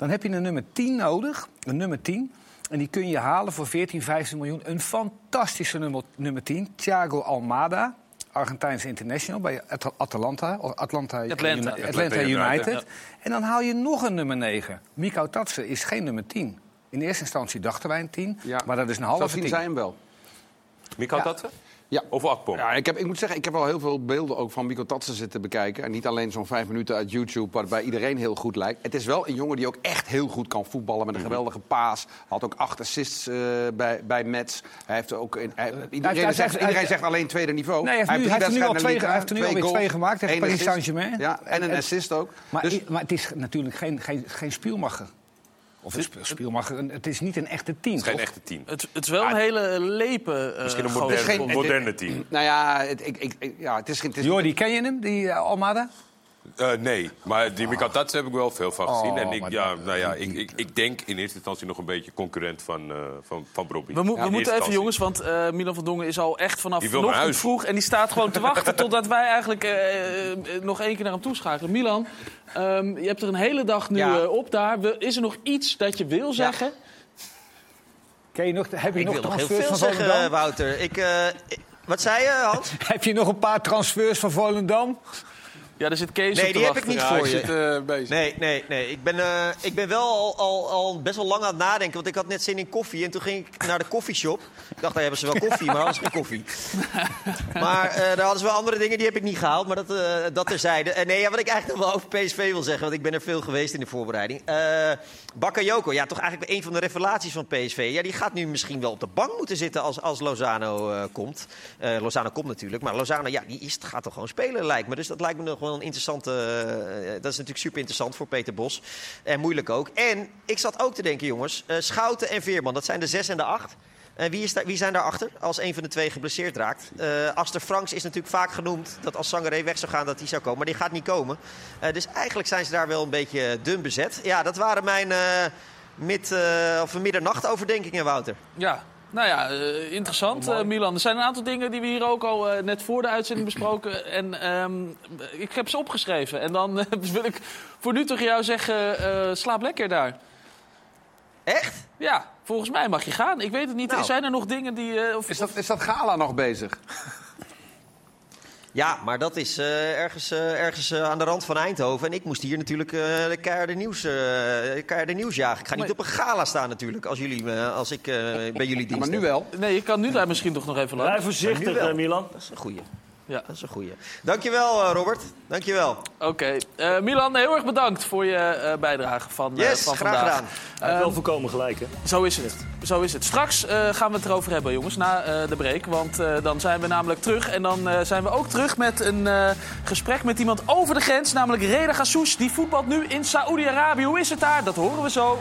Speaker 5: Dan heb je een nummer 10 nodig, een nummer 10. En die kun je halen voor 14, 15 miljoen. Een fantastische nummer, nummer 10, Thiago Almada. Argentijnse international bij At- Atalanta, of Atlanta,
Speaker 2: Atlanta.
Speaker 5: Uni- Atlanta,
Speaker 3: Atlanta
Speaker 5: United.
Speaker 3: United,
Speaker 5: En dan haal je nog een nummer 9. Mikau Tatsen is geen nummer 10. In eerste instantie dachten wij een 10,
Speaker 8: Ja.
Speaker 5: maar dat is een
Speaker 8: Zo
Speaker 5: halve
Speaker 8: zien
Speaker 5: 10.
Speaker 8: zij hem wel.
Speaker 3: Wie kan
Speaker 5: Ja.
Speaker 3: dat?
Speaker 8: Ja.
Speaker 3: Of Akpom?
Speaker 8: Ja, ik, heb, ik moet zeggen, ik heb wel heel veel beelden ook van Mikko Tatsen zitten bekijken. En niet alleen zo'n vijf minuten uit YouTube waarbij iedereen heel goed lijkt. Het is wel een jongen die ook echt heel goed kan voetballen met een geweldige paas. Had ook acht assists eh, bij, bij Mets. Hij heeft ook... In, hij- iedereen,
Speaker 5: hij-
Speaker 8: zegt, iedereen zegt alleen tweede niveau.
Speaker 5: Nee, hij heeft nu- heeft er nu al twee- hij heeft nu
Speaker 8: goals,
Speaker 5: twee gemaakt tegen Paris. Saint-Germain.
Speaker 8: Ja, en een
Speaker 5: En-
Speaker 8: assist ook.
Speaker 5: Maar,
Speaker 8: Dus-
Speaker 5: maar het is natuurlijk geen, geen, geen spielmacher. Of een speel- spielmacher. Een- Het is niet een echte team.
Speaker 3: Het is geen
Speaker 5: toch?
Speaker 3: echte team.
Speaker 2: Het, het is wel een hele lepe. eh,
Speaker 3: Misschien een moderne,
Speaker 8: geen-
Speaker 3: een moderne team.
Speaker 8: Nou ja, het, ik, ik, ik- ja, het is geen... Het is
Speaker 5: Jordi, ken je hem, die eh, Almada?
Speaker 3: Eh, nee, maar die Mikatats heb ik wel veel van gezien.
Speaker 5: Oh,
Speaker 3: en ik,
Speaker 5: maar
Speaker 3: ja, nou ja, ik, ik, ik denk in eerste instantie nog een beetje concurrent van, eh van, van Brobby.
Speaker 2: We, mo-
Speaker 3: Ja,
Speaker 2: we
Speaker 3: in
Speaker 2: moeten even, jongens, want eh, Milan van Dongen is al echt vanaf vanochtend vroeg. En die staat gewoon te wachten totdat wij eigenlijk nog één keer naar hem toe schakelen. Milan, ehm, je hebt er een hele dag nu
Speaker 9: Ja.
Speaker 2: op daar. We- is er nog iets dat je wil zeggen?
Speaker 5: Ken je nog, heb je
Speaker 9: Ik
Speaker 5: nog
Speaker 9: wil nog heel veel
Speaker 5: van
Speaker 9: zeggen,
Speaker 5: Volendam?
Speaker 9: Wouter. Ik, eh, ik- wat zei je, Hans?
Speaker 5: Heb je nog een paar transfers van Volendam?
Speaker 2: Ja, daar zit Kees
Speaker 9: Nee,
Speaker 2: op
Speaker 9: die heb ik niet
Speaker 7: Ja,
Speaker 9: voor je.
Speaker 7: zit eh, bezig.
Speaker 9: Nee, nee, nee. Ik ben, eh, ik ben wel al, al, al best wel lang aan het nadenken. Want ik had net zin in koffie. En toen ging ik naar de koffieshop. Ik dacht, daar hebben ze wel koffie, maar hadden ze geen koffie. Maar eh, daar hadden ze wel andere dingen, die heb ik niet gehaald. Maar dat, eh dat terzijde. En nee, ja, wat ik eigenlijk nog wel over PSV wil zeggen. Want ik ben er veel geweest in de voorbereiding. Eh Bakayoko, ja, toch eigenlijk een van de revelaties van PSV. Ja, die gaat nu misschien wel op de bank moeten zitten als, als Lozano eh, komt. Eh, Lozano komt natuurlijk. Maar Lozano, ja, die is, gaat toch gewoon spelen, lijkt me. Dus dat lijkt me nog wel een interessante... eh, dat is natuurlijk super interessant voor Peter Bos. En moeilijk ook. En ik zat ook te denken, jongens. eh, Schouten en Veerman, dat zijn de zes en de acht. En wie, is daar, wie zijn daarachter als een van de twee geblesseerd raakt? Eh Aster Franks is natuurlijk vaak genoemd dat als Sangaré weg zou gaan dat hij zou komen. Maar die gaat niet komen. Eh, dus eigenlijk zijn ze daar wel een beetje dun bezet. Ja, dat waren mijn eh mid, eh, of middernachtoverdenkingen, Wouter.
Speaker 2: Ja, nou ja, eh, interessant, eh, Milan. Er zijn een aantal dingen die we hier ook al eh, net voor de uitzending besproken. En ehm, ik heb ze opgeschreven. En dan wil ik voor nu tegen jou zeggen, slaap lekker daar.
Speaker 9: Echt?
Speaker 2: Ja, volgens mij mag je gaan. Ik weet het niet.
Speaker 9: Nou.
Speaker 2: Zijn er nog dingen die... of,
Speaker 8: Is dat, is dat gala nog bezig?
Speaker 9: Ja, maar dat is eh, ergens, eh, ergens eh, aan de rand van Eindhoven. En ik moest hier natuurlijk eh de keiharde nieuws, eh, de nieuws jagen. Ik ga niet op een gala staan natuurlijk als, jullie, als ik eh, bij jullie dienst
Speaker 8: maar nu wel.
Speaker 2: Nee, je kan nu daar misschien toch nog even langs.
Speaker 4: voorzichtig,
Speaker 9: wel.
Speaker 4: eh, Milan.
Speaker 9: Dat is een goeie.
Speaker 2: Ja.
Speaker 9: Dat is een goeie. Dankjewel, eh, Robert. Dankjewel.
Speaker 2: Oké. Eh, Milan, heel erg bedankt voor je eh, bijdrage van,
Speaker 9: Yes,
Speaker 2: van
Speaker 9: graag
Speaker 2: vandaag.
Speaker 9: gedaan.
Speaker 4: Hij heeft wel voorkomen gelijk, hè?
Speaker 2: Zo is het. Zo is het. Straks eh, gaan we het erover hebben, jongens, na eh, de break. Want eh, dan zijn we namelijk terug. En dan eh, zijn we ook terug met een eh, gesprek met iemand over de grens. Namelijk Reda Gassous. Die voetbalt nu in Saoedi-Arabië. Hoe is het daar? Dat horen we zo.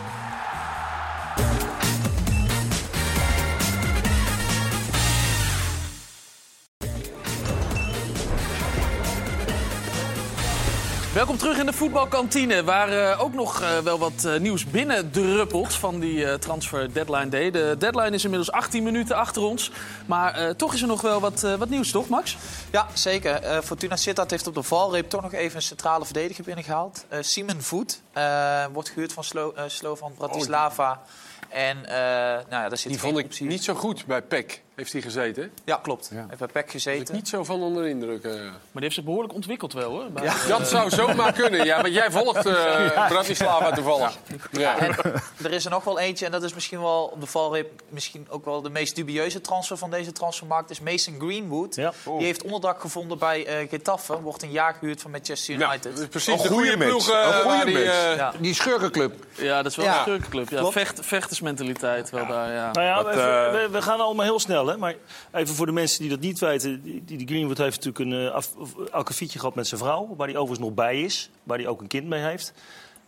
Speaker 2: Welkom terug in de voetbalkantine, waar eh, ook nog eh, wel wat eh, nieuws binnen druppelt van die transfer deadline day. De deadline is inmiddels 18 minuten achter ons, maar toch is er nog wel wat, wat nieuws, toch Max?
Speaker 6: Ja, zeker. Fortuna Sittard heeft op de valreep toch nog even een centrale verdediger binnengehaald. Eh Simon Voet eh, wordt gehuurd van Slo eh, Slovan Bratislava. En eh, nou ja, daar zit
Speaker 7: Die vond ik
Speaker 6: optie.
Speaker 7: niet zo goed bij PEC. Heeft hij gezeten?
Speaker 6: Ja, klopt.
Speaker 8: Ja.
Speaker 6: Heeft bij PEC
Speaker 7: Ik
Speaker 6: gezeten.
Speaker 7: niet zo van onder indruk. eh.
Speaker 2: Maar die heeft zich behoorlijk ontwikkeld wel hoor.
Speaker 6: Ja.
Speaker 7: Dat zou zomaar kunnen. Ja, want jij volgt eh, Bratislava toevallig. Ja.
Speaker 6: En er is er nog wel eentje, en dat is misschien wel op de valreep misschien ook wel de meest dubieuze transfer van deze transfermarkt, is Mason Greenwood.
Speaker 4: Ja.
Speaker 6: Die heeft onderdak gevonden bij eh Getafe, wordt een jaar gehuurd van Manchester United.
Speaker 7: dat is precies
Speaker 3: Een
Speaker 7: de
Speaker 3: goede
Speaker 7: ploeg.
Speaker 3: Een goede
Speaker 7: die,
Speaker 3: mix.
Speaker 7: eh,
Speaker 6: Ja.
Speaker 8: Die schurkenclub.
Speaker 2: ja, dat is wel
Speaker 6: Ja.
Speaker 2: een schurkenclub. Ja, vecht, vechtersmentaliteit wel daar, ja.
Speaker 4: Nou ja,
Speaker 3: Wat,
Speaker 4: even-
Speaker 3: eh,
Speaker 4: we, we gaan allemaal heel snel, hè. Maar even voor de mensen die dat niet weten. Die, die Greenwood heeft natuurlijk een uh, af, akkefietje gehad met zijn vrouw. Waar hij overigens nog bij is. Waar hij ook een kind mee heeft.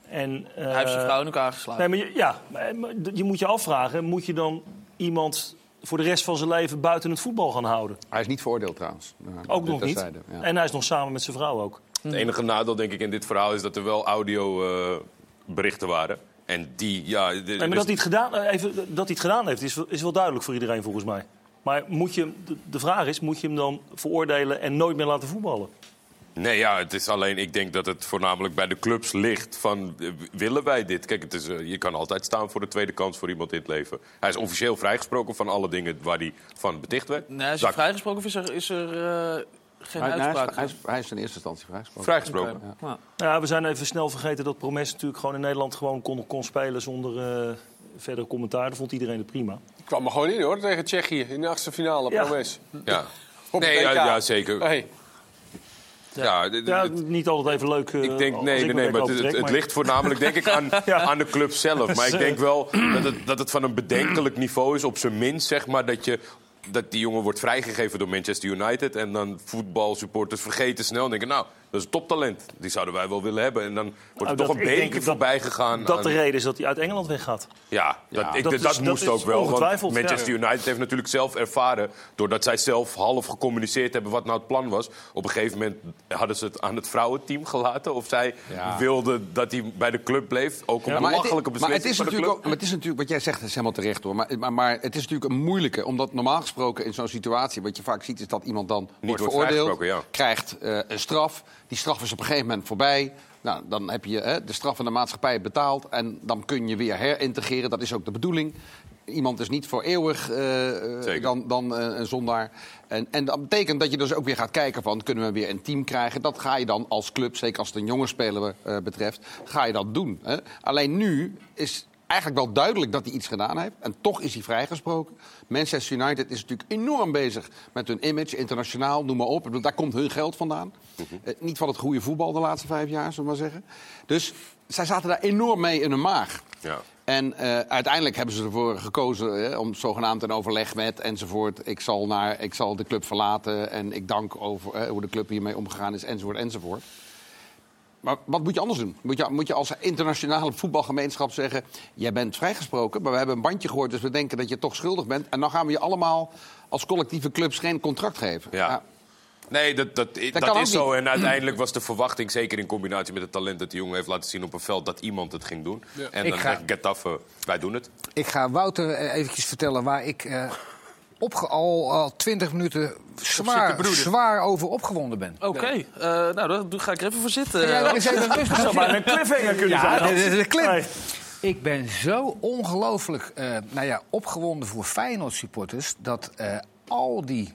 Speaker 4: En, eh,
Speaker 2: Hij heeft zijn vrouw in elkaar geslagen.
Speaker 4: Nee, maar je, ja, maar, je moet je afvragen. Moet je dan iemand voor de rest van zijn leven buiten het voetbal gaan houden?
Speaker 8: Hij is niet veroordeeld trouwens. Ja,
Speaker 4: Ook nog niet.
Speaker 8: ja.
Speaker 4: En hij is nog samen met zijn vrouw ook.
Speaker 3: Het enige nadeel denk ik in dit verhaal is dat er wel audio eh, berichten waren. En die, ja... de-
Speaker 4: Nee, maar
Speaker 3: dus-
Speaker 4: dat hij het gedaan, eh, even, dat hij het gedaan heeft, is, is wel duidelijk voor iedereen volgens mij. Maar moet je, de, vraag is, moet je hem dan veroordelen en nooit meer laten voetballen?
Speaker 3: Nee, ja, het is alleen, ik denk dat het voornamelijk bij de clubs ligt van, eh, willen wij dit? Kijk, het is, je kan altijd staan voor de tweede kans voor iemand in het leven. Hij is officieel vrijgesproken van alle dingen waar hij van beticht werd.
Speaker 2: Nee, hij is
Speaker 3: Zak-
Speaker 2: vrijgesproken of is er, is er eh, geen
Speaker 8: Hij, hij,
Speaker 2: uitspraak?
Speaker 8: is, hij, is, hij is in eerste instantie vrijgesproken.
Speaker 3: Vrijgesproken.
Speaker 2: Nou,
Speaker 4: Ja, we zijn even snel vergeten dat Promes natuurlijk gewoon in Nederland gewoon kon, kon spelen zonder eh verder commentaar. Dat vond iedereen het prima.
Speaker 7: kwam er gewoon in hoor, tegen Tsjechië in de achtste finale.
Speaker 4: Ja.
Speaker 7: Promes.
Speaker 3: Ja.
Speaker 5: Op
Speaker 3: Nee, ja, ja, zeker.
Speaker 5: Hey.
Speaker 3: Ja,
Speaker 4: Ja, niet altijd even leuk. eh,
Speaker 3: ik denk, nee,
Speaker 4: ik
Speaker 3: nee, nee, maar het,
Speaker 4: overtrek,
Speaker 3: het
Speaker 4: maar-
Speaker 3: ligt voornamelijk denk ik aan,
Speaker 4: Ja.
Speaker 3: aan de club zelf. Maar ik denk wel dat het, dat het van een bedenkelijk niveau is, op zijn minst, zeg maar, dat je... Dat die jongen wordt vrijgegeven door Manchester United. En dan voetbalsupporters vergeten snel. En denken, nou, dat is een toptalent. Die zouden wij wel willen hebben. En dan wordt
Speaker 4: Nou,
Speaker 3: er toch een beetje
Speaker 4: dat-
Speaker 3: voorbij gegaan.
Speaker 4: Dat
Speaker 3: aan-
Speaker 4: de reden is dat hij uit Engeland weggaat.
Speaker 3: Ja, dat, ik,
Speaker 4: dat
Speaker 3: dat,
Speaker 4: is- dat
Speaker 3: moest ook wel. Want Manchester
Speaker 4: ja.
Speaker 3: United heeft natuurlijk zelf ervaren... doordat zij zelf half gecommuniceerd hebben wat nou het plan was. Op een gegeven moment hadden ze het aan het vrouwenteam gelaten. Of zij
Speaker 8: Ja.
Speaker 3: wilden dat hij bij de club bleef. Ook om
Speaker 8: Ja,
Speaker 3: een
Speaker 8: maar het-
Speaker 3: belachelijke
Speaker 8: maar
Speaker 3: beslissing
Speaker 8: het is
Speaker 3: van de
Speaker 8: natuurlijk
Speaker 3: club.
Speaker 8: ook, maar het is natuurlijk wat jij zegt, is helemaal terecht hoor. Maar, maar, maar het is natuurlijk een moeilijke, omdat normaal gesproken in zo'n situatie, wat je vaak ziet, is dat iemand dan wordt
Speaker 3: wordt
Speaker 8: veroordeeld,
Speaker 3: vrijgesproken, ja.
Speaker 8: krijgt eh, een straf. Die straf is op een gegeven moment voorbij. Nou, dan heb je hè, de straf van de maatschappij betaald en dan kun je weer herintegreren. Dat is ook de bedoeling. Iemand is niet voor eeuwig eh, eh, dan, dan eh, een zondaar. En, en dat betekent dat je dus ook weer gaat kijken van... kunnen we weer een team krijgen? Dat ga je dan als club, zeker als het een jonge speler betreft... ga je dat doen. Hè? Alleen nu is eigenlijk wel duidelijk dat hij iets gedaan heeft. En toch is hij vrijgesproken. Manchester United is natuurlijk enorm bezig met hun image, internationaal, noem maar op. Daar komt hun geld vandaan. Eh, niet van het goede voetbal de laatste vijf jaar, zullen we maar zeggen. Dus zij zaten daar enorm mee in hun maag.
Speaker 3: Ja.
Speaker 8: En eh, uiteindelijk hebben ze ervoor gekozen hè, om zogenaamd een overleg met enzovoort. Ik zal, naar, ik zal de club verlaten en ik dank over hè, hoe de club hiermee omgegaan is enzovoort enzovoort. Maar wat moet je anders doen? Moet je, moet je als internationale voetbalgemeenschap zeggen... jij bent vrijgesproken, maar we hebben een bandje gehoord... dus we denken dat je toch schuldig bent... en dan gaan we je allemaal als collectieve clubs geen contract geven.
Speaker 3: Ja. Nee, dat, dat, dat, is zo.
Speaker 8: niet.
Speaker 3: En uiteindelijk was de verwachting, zeker in combinatie met het talent dat die jongen heeft laten zien op een veld, dat iemand het ging doen.
Speaker 5: Ja.
Speaker 3: En
Speaker 5: Ik
Speaker 3: dan
Speaker 5: ga-
Speaker 3: zegt Getafe, wij doen het.
Speaker 5: Ik ga Wouter eh, eventjes vertellen waar ik eh, opge- al, al 20 minuten zwaar, over opgewonden ben.
Speaker 2: Oké, eh, nou daar ga ik er even voor zitten.
Speaker 5: Ja, daar is even rustig
Speaker 2: Zou maar een cliffhanger kunnen
Speaker 5: ja,
Speaker 2: zijn.
Speaker 5: dit is een clip.
Speaker 2: Nee.
Speaker 5: Ik ben zo ongelooflijk eh, nou ja, opgewonden voor Feyenoord supporters... dat eh, al die,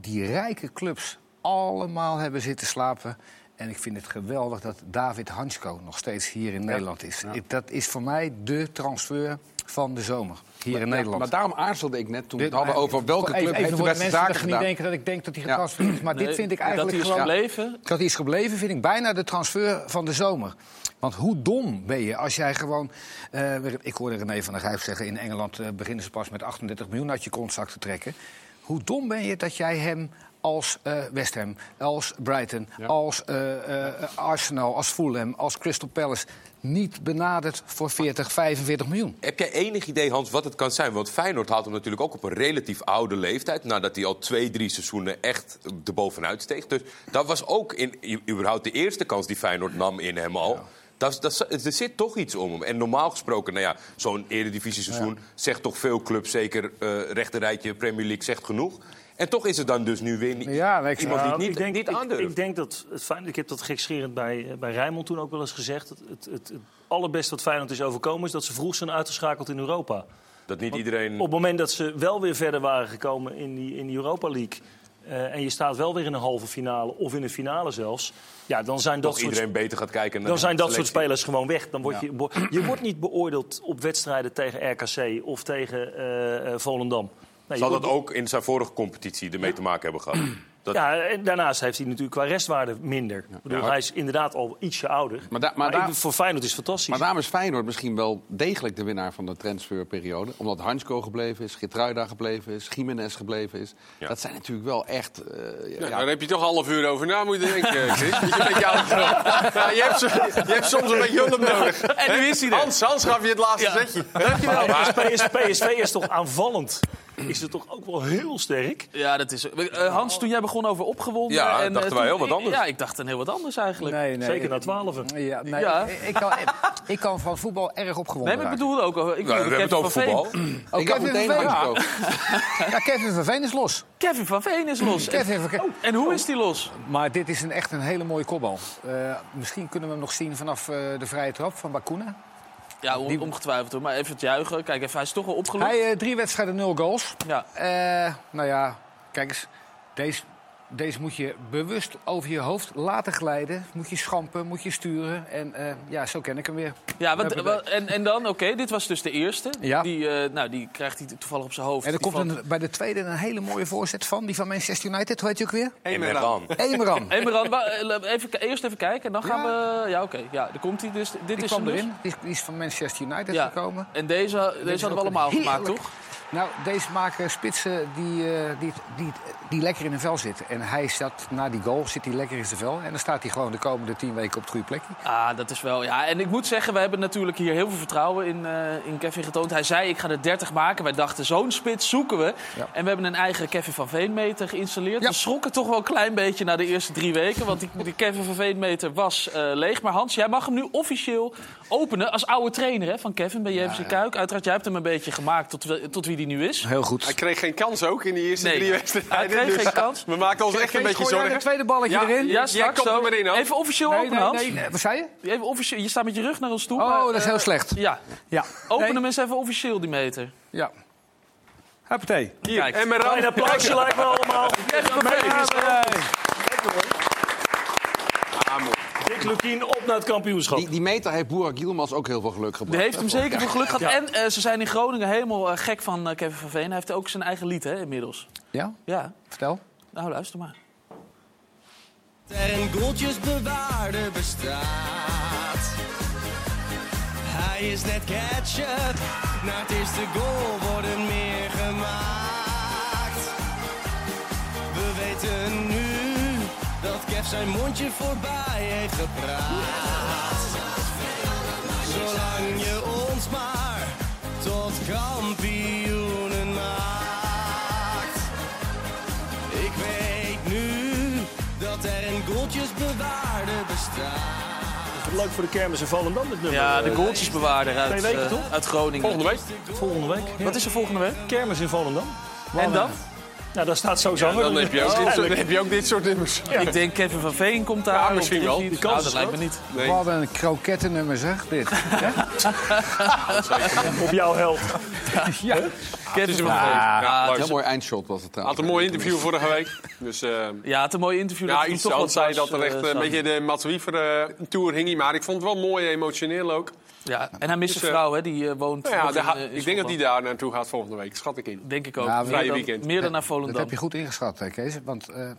Speaker 5: die rijke clubs allemaal hebben zitten slapen. En ik vind het geweldig dat David Hansko nog steeds hier in Nederland is. Dat is voor mij de transfer van de zomer hier in Nederland.
Speaker 8: maar daarom aarzelde ik net toen we het hadden over welke
Speaker 5: Even-
Speaker 8: club
Speaker 5: even
Speaker 8: heeft de
Speaker 5: voor de
Speaker 8: beste
Speaker 5: mensen
Speaker 8: zaken
Speaker 5: dat niet
Speaker 8: gedaan.
Speaker 5: denken dat ik denk dat hij
Speaker 8: Ja.
Speaker 5: getransfereerd is. Maar
Speaker 2: Nee,
Speaker 5: dit vind ik
Speaker 2: dat
Speaker 5: eigenlijk
Speaker 2: hij is
Speaker 5: gewoon...
Speaker 2: gebleven?
Speaker 5: Dat hij is gebleven vind ik bijna de transfer van de zomer. Want hoe dom ben je als jij gewoon... eh, ik hoorde René van der Grijp zeggen... in Engeland eh, beginnen ze pas met 38 miljoen uit je contract te trekken. Hoe dom ben je dat jij hem als eh, West Ham, als Brighton, als eh, eh, Arsenal, als Fulham, als Crystal Palace... niet benadert voor 40, 45 miljoen?
Speaker 3: Heb jij enig idee, Hans, wat het kan zijn? Want Feyenoord haalt hem natuurlijk ook op een relatief oude leeftijd. Nadat hij al twee, drie seizoenen echt erbovenuit steeg. Dus dat was ook in, u- überhaupt de eerste kans die Feyenoord nam in hem al. Dat, dat, er zit toch iets om hem. En normaal gesproken, nou ja, zo'n eredivisie-seizoen zegt toch veel clubs, zeker eh rechterrijtje Premier League, zegt genoeg. En toch is het dan dus nu weer niet, iemand die
Speaker 4: Nou,
Speaker 3: het niet,
Speaker 4: ik denk,
Speaker 3: niet
Speaker 4: ik-
Speaker 3: aandurft.
Speaker 4: Ik, denk dat het fijn, ik heb dat gekscherend bij, eh, bij Rijnmond toen ook wel eens gezegd. Het, het, het, het allerbeste wat Feyenoord is overkomen is dat ze vroeg zijn uitgeschakeld in Europa.
Speaker 3: dat niet
Speaker 4: Want
Speaker 3: iedereen...
Speaker 4: Op het moment dat ze wel weer verder waren gekomen in die, in die Europa League... eh, en je staat wel weer in een halve finale of in een finale zelfs... Ja, dan zijn dat soort
Speaker 3: iedereen beter gaat kijken naar
Speaker 4: dan
Speaker 3: de
Speaker 4: zijn dat soort spelers gewoon weg. Dan word
Speaker 3: Ja.
Speaker 4: je, je wordt niet beoordeeld op wedstrijden tegen RKC of tegen eh, Volendam. Nee, je
Speaker 3: Zal dat ook in zijn vorige competitie ermee te maken hebben gehad? Dat...
Speaker 4: Ja, en daarnaast heeft hij natuurlijk qua restwaarde minder. Ik bedoel,
Speaker 8: Ja.
Speaker 4: hij is inderdaad al ietsje ouder.
Speaker 8: Maar da-
Speaker 4: maar
Speaker 8: maar daar-
Speaker 4: ik- voor Feyenoord is het fantastisch.
Speaker 8: Maar daarom is Feyenoord misschien wel degelijk de winnaar van de transferperiode. Omdat Hansko gebleven is, Gitruida gebleven is, Jiménez gebleven is. Dat zijn natuurlijk wel echt... eh,
Speaker 7: Ja,
Speaker 8: ja,
Speaker 7: Daar heb je toch een half uur over na moeten denken, Chris. Je, bent. je, hebt, zo- je hebt soms een beetje hulp nodig.
Speaker 2: En nu is hij er.
Speaker 7: Hans, Hans gaf je het laatste
Speaker 2: Ja.
Speaker 7: zetje.
Speaker 4: Dankjewel. Maar PSV is toch aanvallend? Is het toch ook wel heel sterk?
Speaker 2: Ja, dat is. eh, Hans, toen jij begon over opgewonden.
Speaker 3: Ja,
Speaker 2: en,
Speaker 3: dachten
Speaker 2: eh,
Speaker 3: wij heel wat anders.
Speaker 2: Ja, ik dacht een heel wat anders eigenlijk.
Speaker 5: Nee, nee,
Speaker 4: Zeker
Speaker 5: ik-
Speaker 4: na twaalf.
Speaker 5: Ja, nee,
Speaker 2: Ja.
Speaker 5: Ik, ik kan, ik kan van voetbal erg opgewonden
Speaker 2: Nee, maar ik bedoel ook. eh, Ik
Speaker 3: Ja,
Speaker 2: bedoel
Speaker 3: we hebben het over
Speaker 2: van
Speaker 3: voetbal.
Speaker 5: Oh,
Speaker 8: ik
Speaker 5: Kevin van Veen.
Speaker 8: Hansko.
Speaker 5: Ja, Kevin van Veen is los.
Speaker 2: Kevin van Veen is los.
Speaker 5: Kevin van-
Speaker 2: Oh, en hoe is die los?
Speaker 5: Maar dit is een, echt een hele mooie kopbal. Eh, misschien kunnen we hem nog zien vanaf eh, de vrije trap van Bakuna.
Speaker 2: Ja, on- ongetwijfeld hoor. Maar even het juichen. Kijk even, hij is toch wel opgelucht.
Speaker 5: Hij eh, drie wedstrijden, nul goals.
Speaker 2: Ja.
Speaker 5: Eh, nou ja, kijk eens. Deze, deze moet je bewust over je hoofd laten glijden. Moet je schampen, moet je sturen. En eh, ja, zo ken ik hem weer.
Speaker 2: Ja, wat, wat- en, en dan, oké, dit was dus de eerste.
Speaker 5: Ja.
Speaker 2: Die, eh, nou, die krijgt hij toevallig op zijn hoofd.
Speaker 5: En er komt een, bij de tweede een hele mooie voorzet van. Die van Manchester United. Hoe heet je ook weer?
Speaker 3: Emeran.
Speaker 5: Emeran.
Speaker 2: Eh, even, eerst even kijken en dan gaan we... Ja, oké, ja, daar komt hij. Dus, dit
Speaker 5: Die
Speaker 2: is
Speaker 5: kwam
Speaker 2: hem dus.
Speaker 5: erin. Die is, van Manchester United
Speaker 2: Ja.
Speaker 5: gekomen.
Speaker 2: En deze, deze
Speaker 5: is
Speaker 2: hadden we allemaal
Speaker 5: heerlijk.
Speaker 2: gemaakt, toch?
Speaker 5: Nou, deze maken spitsen die, eh, die, die, die lekker in een vel zitten. En hij zat na die goal, zit hij lekker in zijn vel. En dan staat hij gewoon de komende tien weken op het goede plekje.
Speaker 2: Ah, dat is wel... Ja, en ik moet zeggen, we hebben natuurlijk hier heel veel vertrouwen in, eh, in Kevin getoond. Hij zei, ik ga er 30 maken. Wij dachten, zo'n spits zoeken we. En we hebben een eigen Kevin van Veen meter geïnstalleerd. We schrokken toch wel een klein beetje na de eerste drie weken. Want die, die Kevin van Veen meter was eh, leeg. Maar Hans, jij mag hem nu officieel openen als oude trainer hè, van Kevin bij JFC Kuik. Uiteraard, jij hebt hem een beetje gemaakt tot, tot wie die nu is.
Speaker 5: Heel goed.
Speaker 7: Hij kreeg geen kans ook in die eerste
Speaker 2: Nee,
Speaker 7: drie
Speaker 2: hij
Speaker 7: wedstrijden.
Speaker 2: kreeg
Speaker 7: dus
Speaker 2: geen kans.
Speaker 7: We maakten ons echt een beetje zorgen.
Speaker 5: het tweede balletje
Speaker 7: ja,
Speaker 5: erin?
Speaker 7: Ja,
Speaker 2: Ja,
Speaker 7: jij
Speaker 2: straks
Speaker 7: komt er
Speaker 2: zo.
Speaker 7: maar in, hoor.
Speaker 2: Even officieel
Speaker 5: Nee,
Speaker 2: openen,
Speaker 5: nee,
Speaker 2: Hans.
Speaker 5: nee, nee. Wat zei je?
Speaker 2: Even officieel, je staat met je rug naar ons toe.
Speaker 5: Oh,
Speaker 2: maar,
Speaker 5: dat is heel slecht.
Speaker 2: Ja,
Speaker 5: Ja.
Speaker 2: open
Speaker 5: Nee.
Speaker 2: hem eens even officieel, die meter.
Speaker 5: Ja. Huppatee.
Speaker 7: Hier,
Speaker 2: Kijk.
Speaker 7: Emeran.
Speaker 4: Een applausje lijkt me allemaal.
Speaker 2: Kevin van Veen.
Speaker 7: Ah, mooi.
Speaker 4: Dick Lukien op naar het kampioenschap.
Speaker 8: Die, die meter heeft Boerak Yilmaz ook heel veel geluk
Speaker 2: Die
Speaker 8: gebracht.
Speaker 2: heeft hem zeker veel geluk gehad. En eh, ze zijn in Groningen helemaal eh, gek van eh, Kevin van Veen. Hij heeft ook zijn eigen lied, hè, inmiddels.
Speaker 5: Ja?
Speaker 2: Ja,
Speaker 5: Vertel.
Speaker 2: nou luister maar.
Speaker 16: bewaarde bestaat. Hij is net ketchup, na het eerste goal worden meer gemaakt. We weten zijn mondje voorbij heeft gepraat. Zolang je ons maar tot kampioenen maakt. Ik weet nu dat er een goaltjes bewaarde bestaat.
Speaker 4: Leuk voor de kermis in Volendam, dit nummer.
Speaker 2: Ja, de goaltjesbewaarder uit,
Speaker 4: Twee weken,
Speaker 2: eh,
Speaker 4: toch?
Speaker 2: uit Groningen.
Speaker 7: Volgende week.
Speaker 4: Volgende week.
Speaker 2: Wat is er volgende week?
Speaker 4: Kermis in Volendam.
Speaker 2: En dan?
Speaker 4: Nou, daar staat zo
Speaker 7: Ja, dan heb je, ook dit soort, dan heb je ook dit soort nummers.
Speaker 2: Ik denk Kevin van Veen komt daar.
Speaker 7: Ja, misschien wel. Die
Speaker 2: Nou,
Speaker 4: kans
Speaker 2: dat
Speaker 4: is
Speaker 2: lijkt me niet.
Speaker 5: We hadden een krokettennummer, zeg. Dit.
Speaker 4: Op jouw held.
Speaker 5: ja.
Speaker 2: Kevin van
Speaker 7: wel
Speaker 2: Veen.
Speaker 7: Ja,
Speaker 2: Ja.
Speaker 8: Heel mooi eindshot was het trouwens.
Speaker 7: Had een mooi interview vorige week. Dus, eh,
Speaker 2: ja, het een mooi interview.
Speaker 7: ja,
Speaker 2: dat
Speaker 7: iets
Speaker 2: toch
Speaker 7: anders
Speaker 2: wat
Speaker 7: zei dat er echt
Speaker 2: eh,
Speaker 7: een
Speaker 2: zag.
Speaker 7: beetje de Mats Wiever eh, tour hing. Maar ik vond het wel mooi emotioneel ook.
Speaker 2: Ja, en hij mist
Speaker 7: Dus,
Speaker 2: zijn
Speaker 7: eh,
Speaker 2: vrouw, hè, die eh, woont.
Speaker 7: Nou ja, daar
Speaker 2: in, eh, in
Speaker 7: ik denk dat hij daar naartoe gaat volgende week. Schat ik in.
Speaker 2: Denk ik ook.
Speaker 5: Ja,
Speaker 2: meer,
Speaker 7: vrije
Speaker 2: dan,
Speaker 7: weekend.
Speaker 2: meer dan naar
Speaker 5: Dat
Speaker 2: Volendam.
Speaker 5: heb je goed ingeschat, hè, Kees. Want eh,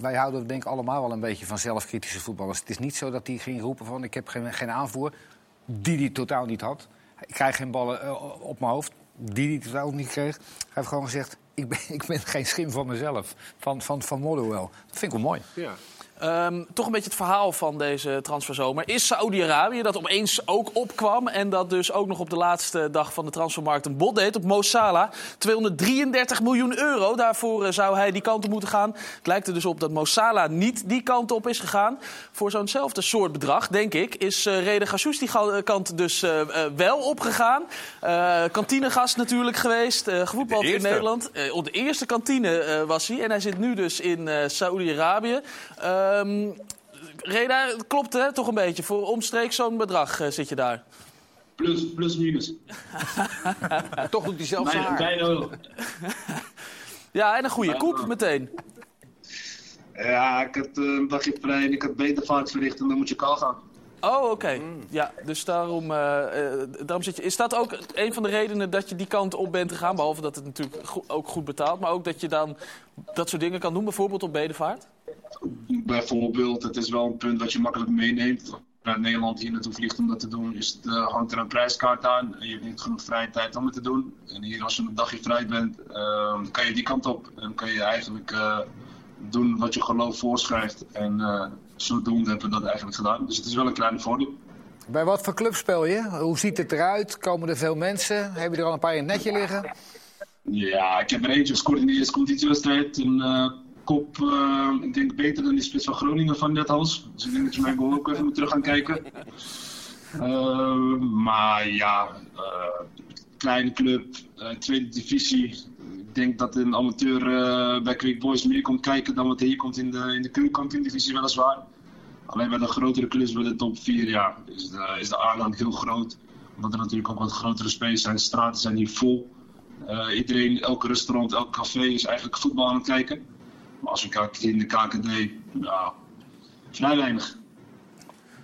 Speaker 5: wij houden denk ik allemaal wel een beetje van zelfkritische voetballers. Het is niet zo dat hij ging roepen van ik heb geen, geen aanvoer. Die hij totaal niet had. Ik krijg geen ballen op mijn hoofd. Die hij totaal niet kreeg. Hij heeft gewoon gezegd, ik ben, ik ben geen schim van mezelf. Van, van, van Motherwell. Dat vind ik wel mooi.
Speaker 7: Ja.
Speaker 2: Ehm, toch een beetje het verhaal van deze transferzomer. Is Saoedi-Arabië dat opeens ook opkwam. En dat dus ook nog op de laatste dag van de transfermarkt een bod deed op Mo Salah. 233 miljoen euro. Daarvoor eh, zou hij die kant op moeten gaan. Het lijkt er dus op dat Mo Salah niet die kant op is gegaan. Voor zo'nzelfde soort bedrag, denk ik, is eh Rede Gassous die eh, kant dus wel opgegaan. Eh kantinegast natuurlijk geweest. eh gevoetbald in. Nederland. Op de eerste kantine was hij. En hij zit nu dus in eh Ehm Reda, het klopt hè, toch een beetje. Voor omstreeks zo'n bedrag eh, zit je daar.
Speaker 17: Plus, plus minus.
Speaker 8: Toch doet hij zelf zijn
Speaker 17: Bijna,
Speaker 8: haar.
Speaker 2: Ja, en een goede koek meteen.
Speaker 17: Ja, ik had eh, een dagje vrij en ik had betervaart verricht en dan moet je kal gaan.
Speaker 2: Oh, oké. Ja, dus daarom, eh, eh, daarom zit je. Is dat ook een van de redenen dat je die kant op bent gegaan? Behalve dat het natuurlijk ook goed betaalt, maar ook dat je dan dat soort dingen kan doen, bijvoorbeeld op bedevaart?
Speaker 17: Bijvoorbeeld, het is wel een punt wat je makkelijk meeneemt. Naar Nederland hier naartoe vliegt om dat te doen, is het, eh, hangt er een prijskaart aan. Je hebt genoeg vrije tijd om het te doen. En hier, als je een dagje vrij bent, eh, kan je die kant op. En kan je eigenlijk doen wat je geloof voorschrijft. En zodoende hebben we dat eigenlijk gedaan. Dus het is wel een kleine voordeel.
Speaker 5: Bij wat voor club speel je? Hoe ziet het eruit? Komen er veel mensen? Heb je er al een paar in het netje liggen?
Speaker 17: Ja, ik heb er eentje gescoord in de eerste competitiewedstrijd. Een eh, kop, eh, ik denk beter dan die spits van Groningen van Nethals. Dus ik denk dat je mijn goal ook even moet terug gaan kijken. Eh, maar ja, kleine club, tweede divisie. Ik denk dat een amateur bij Quick Boys meer komt kijken dan wat er hier komt in de, in de keukenkampioen-divisie weliswaar. Alleen bij de grotere clubs, bij de top 4, ja, is de, is de aanhang heel groot. Omdat er natuurlijk ook wat grotere spaces zijn. De straten zijn hier vol. Eh, iedereen, elk restaurant, elk café is eigenlijk voetbal aan het kijken. Maar als we kijken in de KKD, ja, vrij weinig.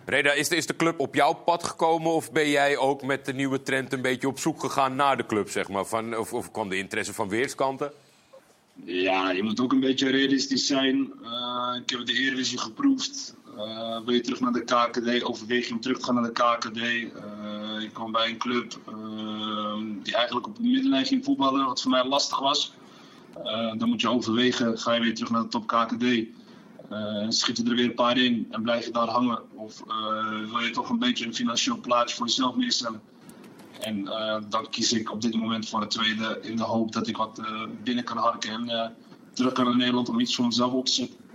Speaker 3: Reda, is de, is de club op jouw pad gekomen of ben jij ook met de nieuwe trend een beetje op zoek gegaan naar de club, zeg maar? Van, of, of kwam de interesse van weerskanten?
Speaker 17: Ja, je moet ook een beetje realistisch zijn. Eh, ik heb de Eredivisie geproefd. Eh, wil je terug naar de KKD? Overweeg je om terug te gaan naar de KKD? Eh, ik kwam bij een club eh, die eigenlijk op de middenlijn ging voetballen, wat voor mij lastig was. Eh, dan moet je overwegen, ga je weer terug naar de top KKD? Eh schieten er weer een paar in en blijf je daar hangen? Of wil je toch een beetje een financieel plaatje voor jezelf neerstellen? En eh, dan kies ik op dit moment voor het tweede in de hoop dat ik wat binnen kan harken en terug kan naar Nederland om iets voor mezelf op te zetten.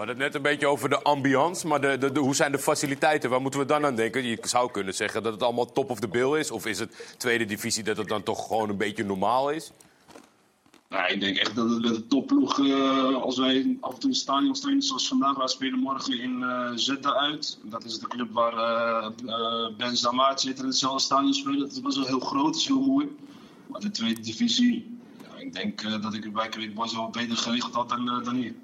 Speaker 3: We hadden het net een beetje over de ambiance, maar de, de, hoe zijn de faciliteiten? Waar moeten we dan aan denken? Je zou kunnen zeggen dat het allemaal top of the bill is. Of is het tweede divisie dat het dan toch gewoon een beetje normaal is?
Speaker 17: Nou, ik denk echt dat het de topploeg, eh, als wij af en toe het stadion staan, zoals vandaag, wij spelen morgen in eh Zeta uit. Dat is de club waar eh, Ben Zamaat zit in hetzelfde stadion spelen. Dat best wel heel groot, is heel mooi. Maar de tweede divisie, ja, ik denk dat ik bij Quick Boys wel beter geregeld had dan, dan hier.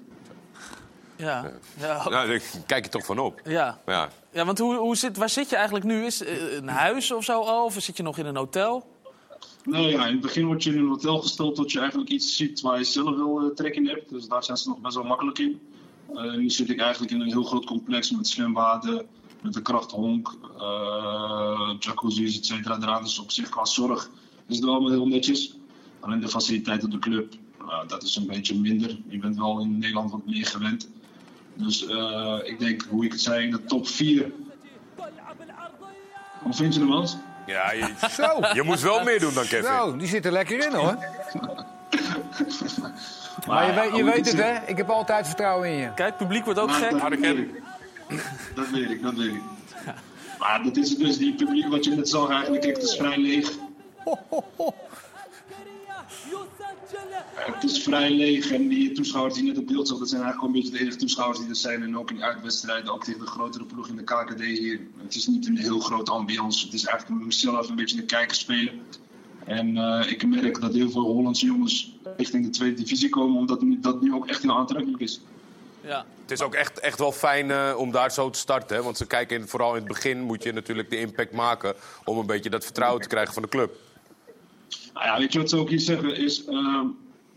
Speaker 2: Ja, ja.
Speaker 3: Nou, daar kijk je toch van op.
Speaker 2: ja.
Speaker 3: Ja.
Speaker 2: ja want hoe, hoe zit, waar zit je eigenlijk nu? Is eh, een huis of zo al? Of zit je nog in een hotel?
Speaker 17: Nou ja, in het begin word je in een hotel gesteld tot je eigenlijk iets ziet waar je zelf wel eh, trek in hebt. Dus daar zijn ze nog best wel makkelijk in. Eh, nu zit ik eigenlijk in een heel groot complex met zwembaden, met een krachthonk, eh jacuzzi's, et cetera. eraan. Dus op zich qua zorg is het wel allemaal heel netjes. Alleen de faciliteit op de club, dat is een beetje minder. Je bent wel in Nederland wat meer gewend. Dus eh, ik denk, hoe ik het zei, in de top 4. Hoe vind je hem, Hans?
Speaker 3: Ja, je,
Speaker 5: Zo.
Speaker 3: je moest wel meer doen dan Kevin.
Speaker 5: Zo, die zit er lekker in hoor.
Speaker 17: Maar
Speaker 5: Maar je,
Speaker 17: ja,
Speaker 5: weet, je weet het
Speaker 17: het
Speaker 5: hè, ik heb altijd vertrouwen in je.
Speaker 2: Kijk, het publiek wordt ook
Speaker 17: Maar
Speaker 2: gek.
Speaker 17: Dat weet ik. Dat weet ik, dat weet ik. Maar dat is dus die publiek wat je net zag eigenlijk, kijk, het is vrij leeg. Het is vrij leeg en die toeschouwers die net op beeld zag, dat zijn eigenlijk gewoon een beetje de enige toeschouwers die er zijn. En ook in uitwedstrijden, ook tegen de grotere ploeg in de KKD hier. Het is niet een heel grote ambiance. Het is eigenlijk mezelf een beetje een kijker spelen. En eh, ik merk dat heel veel Hollandse jongens richting de tweede divisie komen, omdat dat nu ook echt heel aantrekkelijk is.
Speaker 2: Ja.
Speaker 3: Het is ook echt, echt wel fijn eh, om daar zo te starten. Want ze kijken in, vooral in het begin moet je natuurlijk de impact maken... om een beetje dat vertrouwen te krijgen van de club.
Speaker 17: Nou ja, weet je wat ze ook hier zeggen? Is, ehm,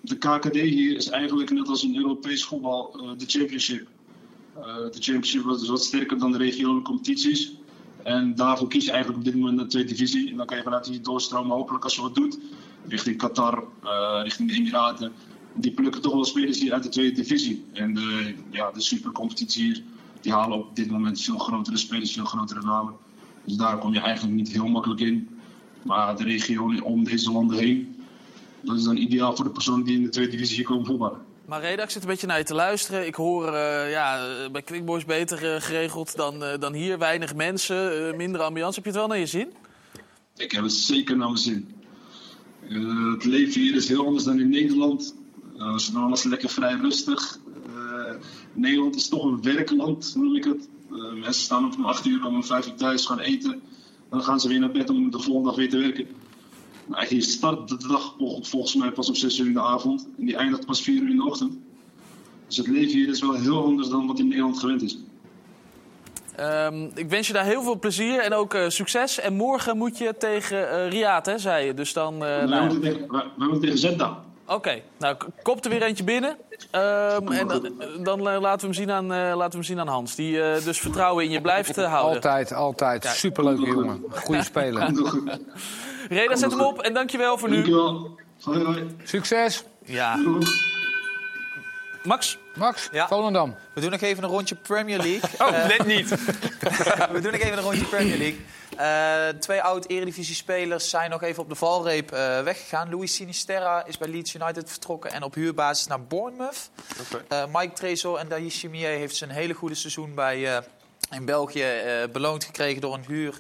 Speaker 17: de KKD hier is eigenlijk net als in Europees voetbal eh, de championship. Eh, de championship dus wat sterker dan de regionale competities. En daarvoor kies je eigenlijk op dit moment de tweede divisie. En dan kan je vanuit die doorstromen hopelijk als je wat doet. Richting Qatar, eh, richting de Emiraten. Die plukken toch wel spelers hier uit de tweede divisie. En de, ja, de supercompetitie hier, die halen op dit moment veel grotere spelers, veel grotere namen. Dus daar kom je eigenlijk niet heel makkelijk in. Maar de regio om deze landen heen, dat is dan ideaal voor de personen die in de tweede divisie komen voetballen.
Speaker 2: Maar Reda, ik zit een beetje naar je te luisteren. Ik hoor eh, ja, eh, bij Quick Boys beter eh, geregeld dan, dan hier. Weinig mensen, minder ambiance. Heb je het wel naar je zin?
Speaker 17: Ik heb het zeker naar mijn zin. Het leven hier is heel anders dan in Nederland. Uh, ze doen alles lekker vrij rustig. Nederland is toch een werkland, noem ik het. Mensen staan op om 8 uur, om 5 uur thuis, gaan eten. Dan gaan ze weer naar bed om de volgende dag weer te werken. Hier start de dag vol- volgens mij pas om 6 uur in de avond. En die eindigt pas 4 uur in de ochtend. Dus het leven hier is wel heel anders dan wat in Nederland gewend is.
Speaker 2: Ehm, ik wens je daar heel veel plezier en ook eh, succes. En morgen moet je tegen eh Riyadh, hè, zei je. Dus dan... eh,
Speaker 17: wij,
Speaker 2: nou,
Speaker 17: moeten tegen, wij, wij moeten tegen Zedda.
Speaker 2: Oké, nou k- kop er weer eentje binnen. Ehm, en dan, dan eh, laten, we hem zien aan, eh, laten we hem zien aan Hans. Die eh, dus vertrouwen in je blijft houden.
Speaker 5: Altijd, altijd.
Speaker 2: Kijk.
Speaker 5: Superleuke jongen. Goeie speler.
Speaker 2: Reda, zet hem op en dankjewel voor nu.
Speaker 17: Dankjewel. Hoi, hoi.
Speaker 5: Succes.
Speaker 2: Ja. Max?
Speaker 5: Max,
Speaker 6: Ja.
Speaker 5: Volendam.
Speaker 6: We doen nog even een rondje Premier League.
Speaker 2: Oh, net niet.
Speaker 6: we doen nog even een rondje Premier League. Eh, twee oud-eredivisie-spelers zijn nog even op de valreep eh, weggegaan. Louis Sinisterra is bij Leeds United vertrokken en op huurbasis naar Bournemouth. Eh, Mike Trezor en Daïs Chimier heeft zijn hele goede seizoen bij, in België beloond gekregen door een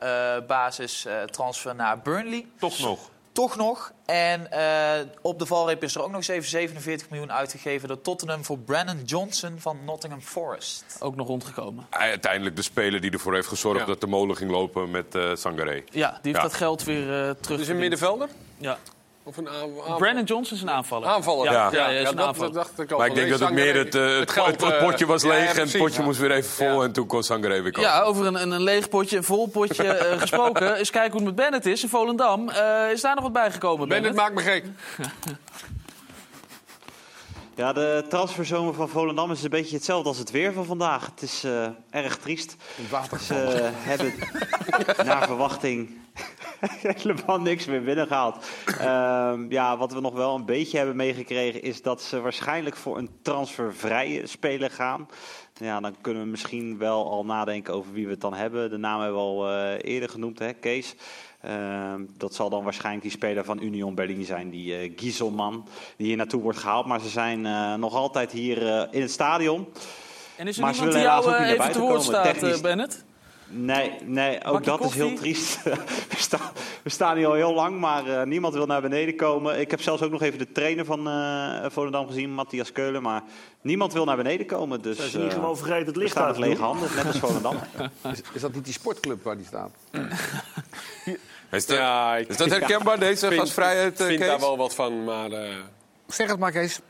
Speaker 6: huurbasis transfer naar Burnley.
Speaker 3: Toch nog.
Speaker 6: Toch nog. En eh, op de valreep is er ook nog eens even 47 miljoen uitgegeven door Tottenham voor Brandon Johnson van Nottingham Forest.
Speaker 2: Ook nog rondgekomen.
Speaker 3: Uiteindelijk de speler die ervoor heeft gezorgd
Speaker 7: Ja.
Speaker 3: dat de molen ging lopen met eh Sangaré.
Speaker 2: Ja, die heeft
Speaker 3: Ja.
Speaker 2: dat geld weer eh terug.
Speaker 7: Dus een middenvelder?
Speaker 2: Ja.
Speaker 7: Of een?
Speaker 2: Brandon Johnson is een aanvaller.
Speaker 7: Aanvaller.
Speaker 2: Ja,
Speaker 7: Ja,
Speaker 2: ja,
Speaker 7: ja,
Speaker 2: is een
Speaker 7: dat-
Speaker 2: aanvaller.
Speaker 7: dat dacht ik al.
Speaker 3: Maar ik denk dat het meer het, eh, het, het, het potje was
Speaker 7: ja, ja,
Speaker 3: leeg en het potje moest weer even vol. En toen kon Sangare weer komen.
Speaker 2: Ja, over een, een, een leeg potje, een vol potje eh, gesproken. Eens kijken hoe het met Bennett is in Volendam. Eh, is daar nog wat bijgekomen,
Speaker 7: Bennett
Speaker 2: Bennett?
Speaker 7: maakt me gek.
Speaker 12: Ja, de transferzomer van Volendam is een beetje hetzelfde als het weer van vandaag. Het is eh, erg triest. Ze eh, hebben naar verwachting helemaal niks meer binnengehaald. Ehm, ja, wat we nog wel een beetje hebben meegekregen is dat ze waarschijnlijk voor een transfervrije speler gaan. Ja, dan kunnen we misschien wel al nadenken over wie we het dan hebben. De naam hebben we al eh, eerder genoemd, hè, Kees. Ehm, dat zal dan waarschijnlijk die speler van Union Berlin zijn, die eh Gieselman, die hier naartoe wordt gehaald. Maar ze zijn eh, nog altijd hier eh, in het stadion.
Speaker 2: En is er
Speaker 12: Maar ze
Speaker 2: niemand die
Speaker 12: willen
Speaker 2: jou
Speaker 12: ook
Speaker 2: eh,
Speaker 12: naar
Speaker 2: te woord
Speaker 12: komen.
Speaker 2: staat,
Speaker 12: Technisch-
Speaker 2: eh, Bennett?
Speaker 12: Nee, nee ook dat is heel triest. we, staan, we staan hier al heel lang, maar eh, niemand wil naar beneden komen. Ik heb zelfs ook nog even de trainer van eh Volendam gezien, Matthias Keulen. Maar niemand wil naar beneden komen. Dus,
Speaker 4: Zijn ze niet gewoon vergeten het licht
Speaker 12: staan
Speaker 4: uit
Speaker 12: met
Speaker 4: te
Speaker 12: lege handen, net als Volendam.
Speaker 8: Is, is dat niet die sportclub waar die staat?
Speaker 3: Is dat,
Speaker 7: Ja, ik-
Speaker 3: is dat herkenbaar, deze
Speaker 7: vind-
Speaker 3: gastvrijheid, eh,
Speaker 7: Ik vind
Speaker 3: Kees?
Speaker 7: daar wel wat van, maar... eh,
Speaker 5: Zeg het maar, Kees.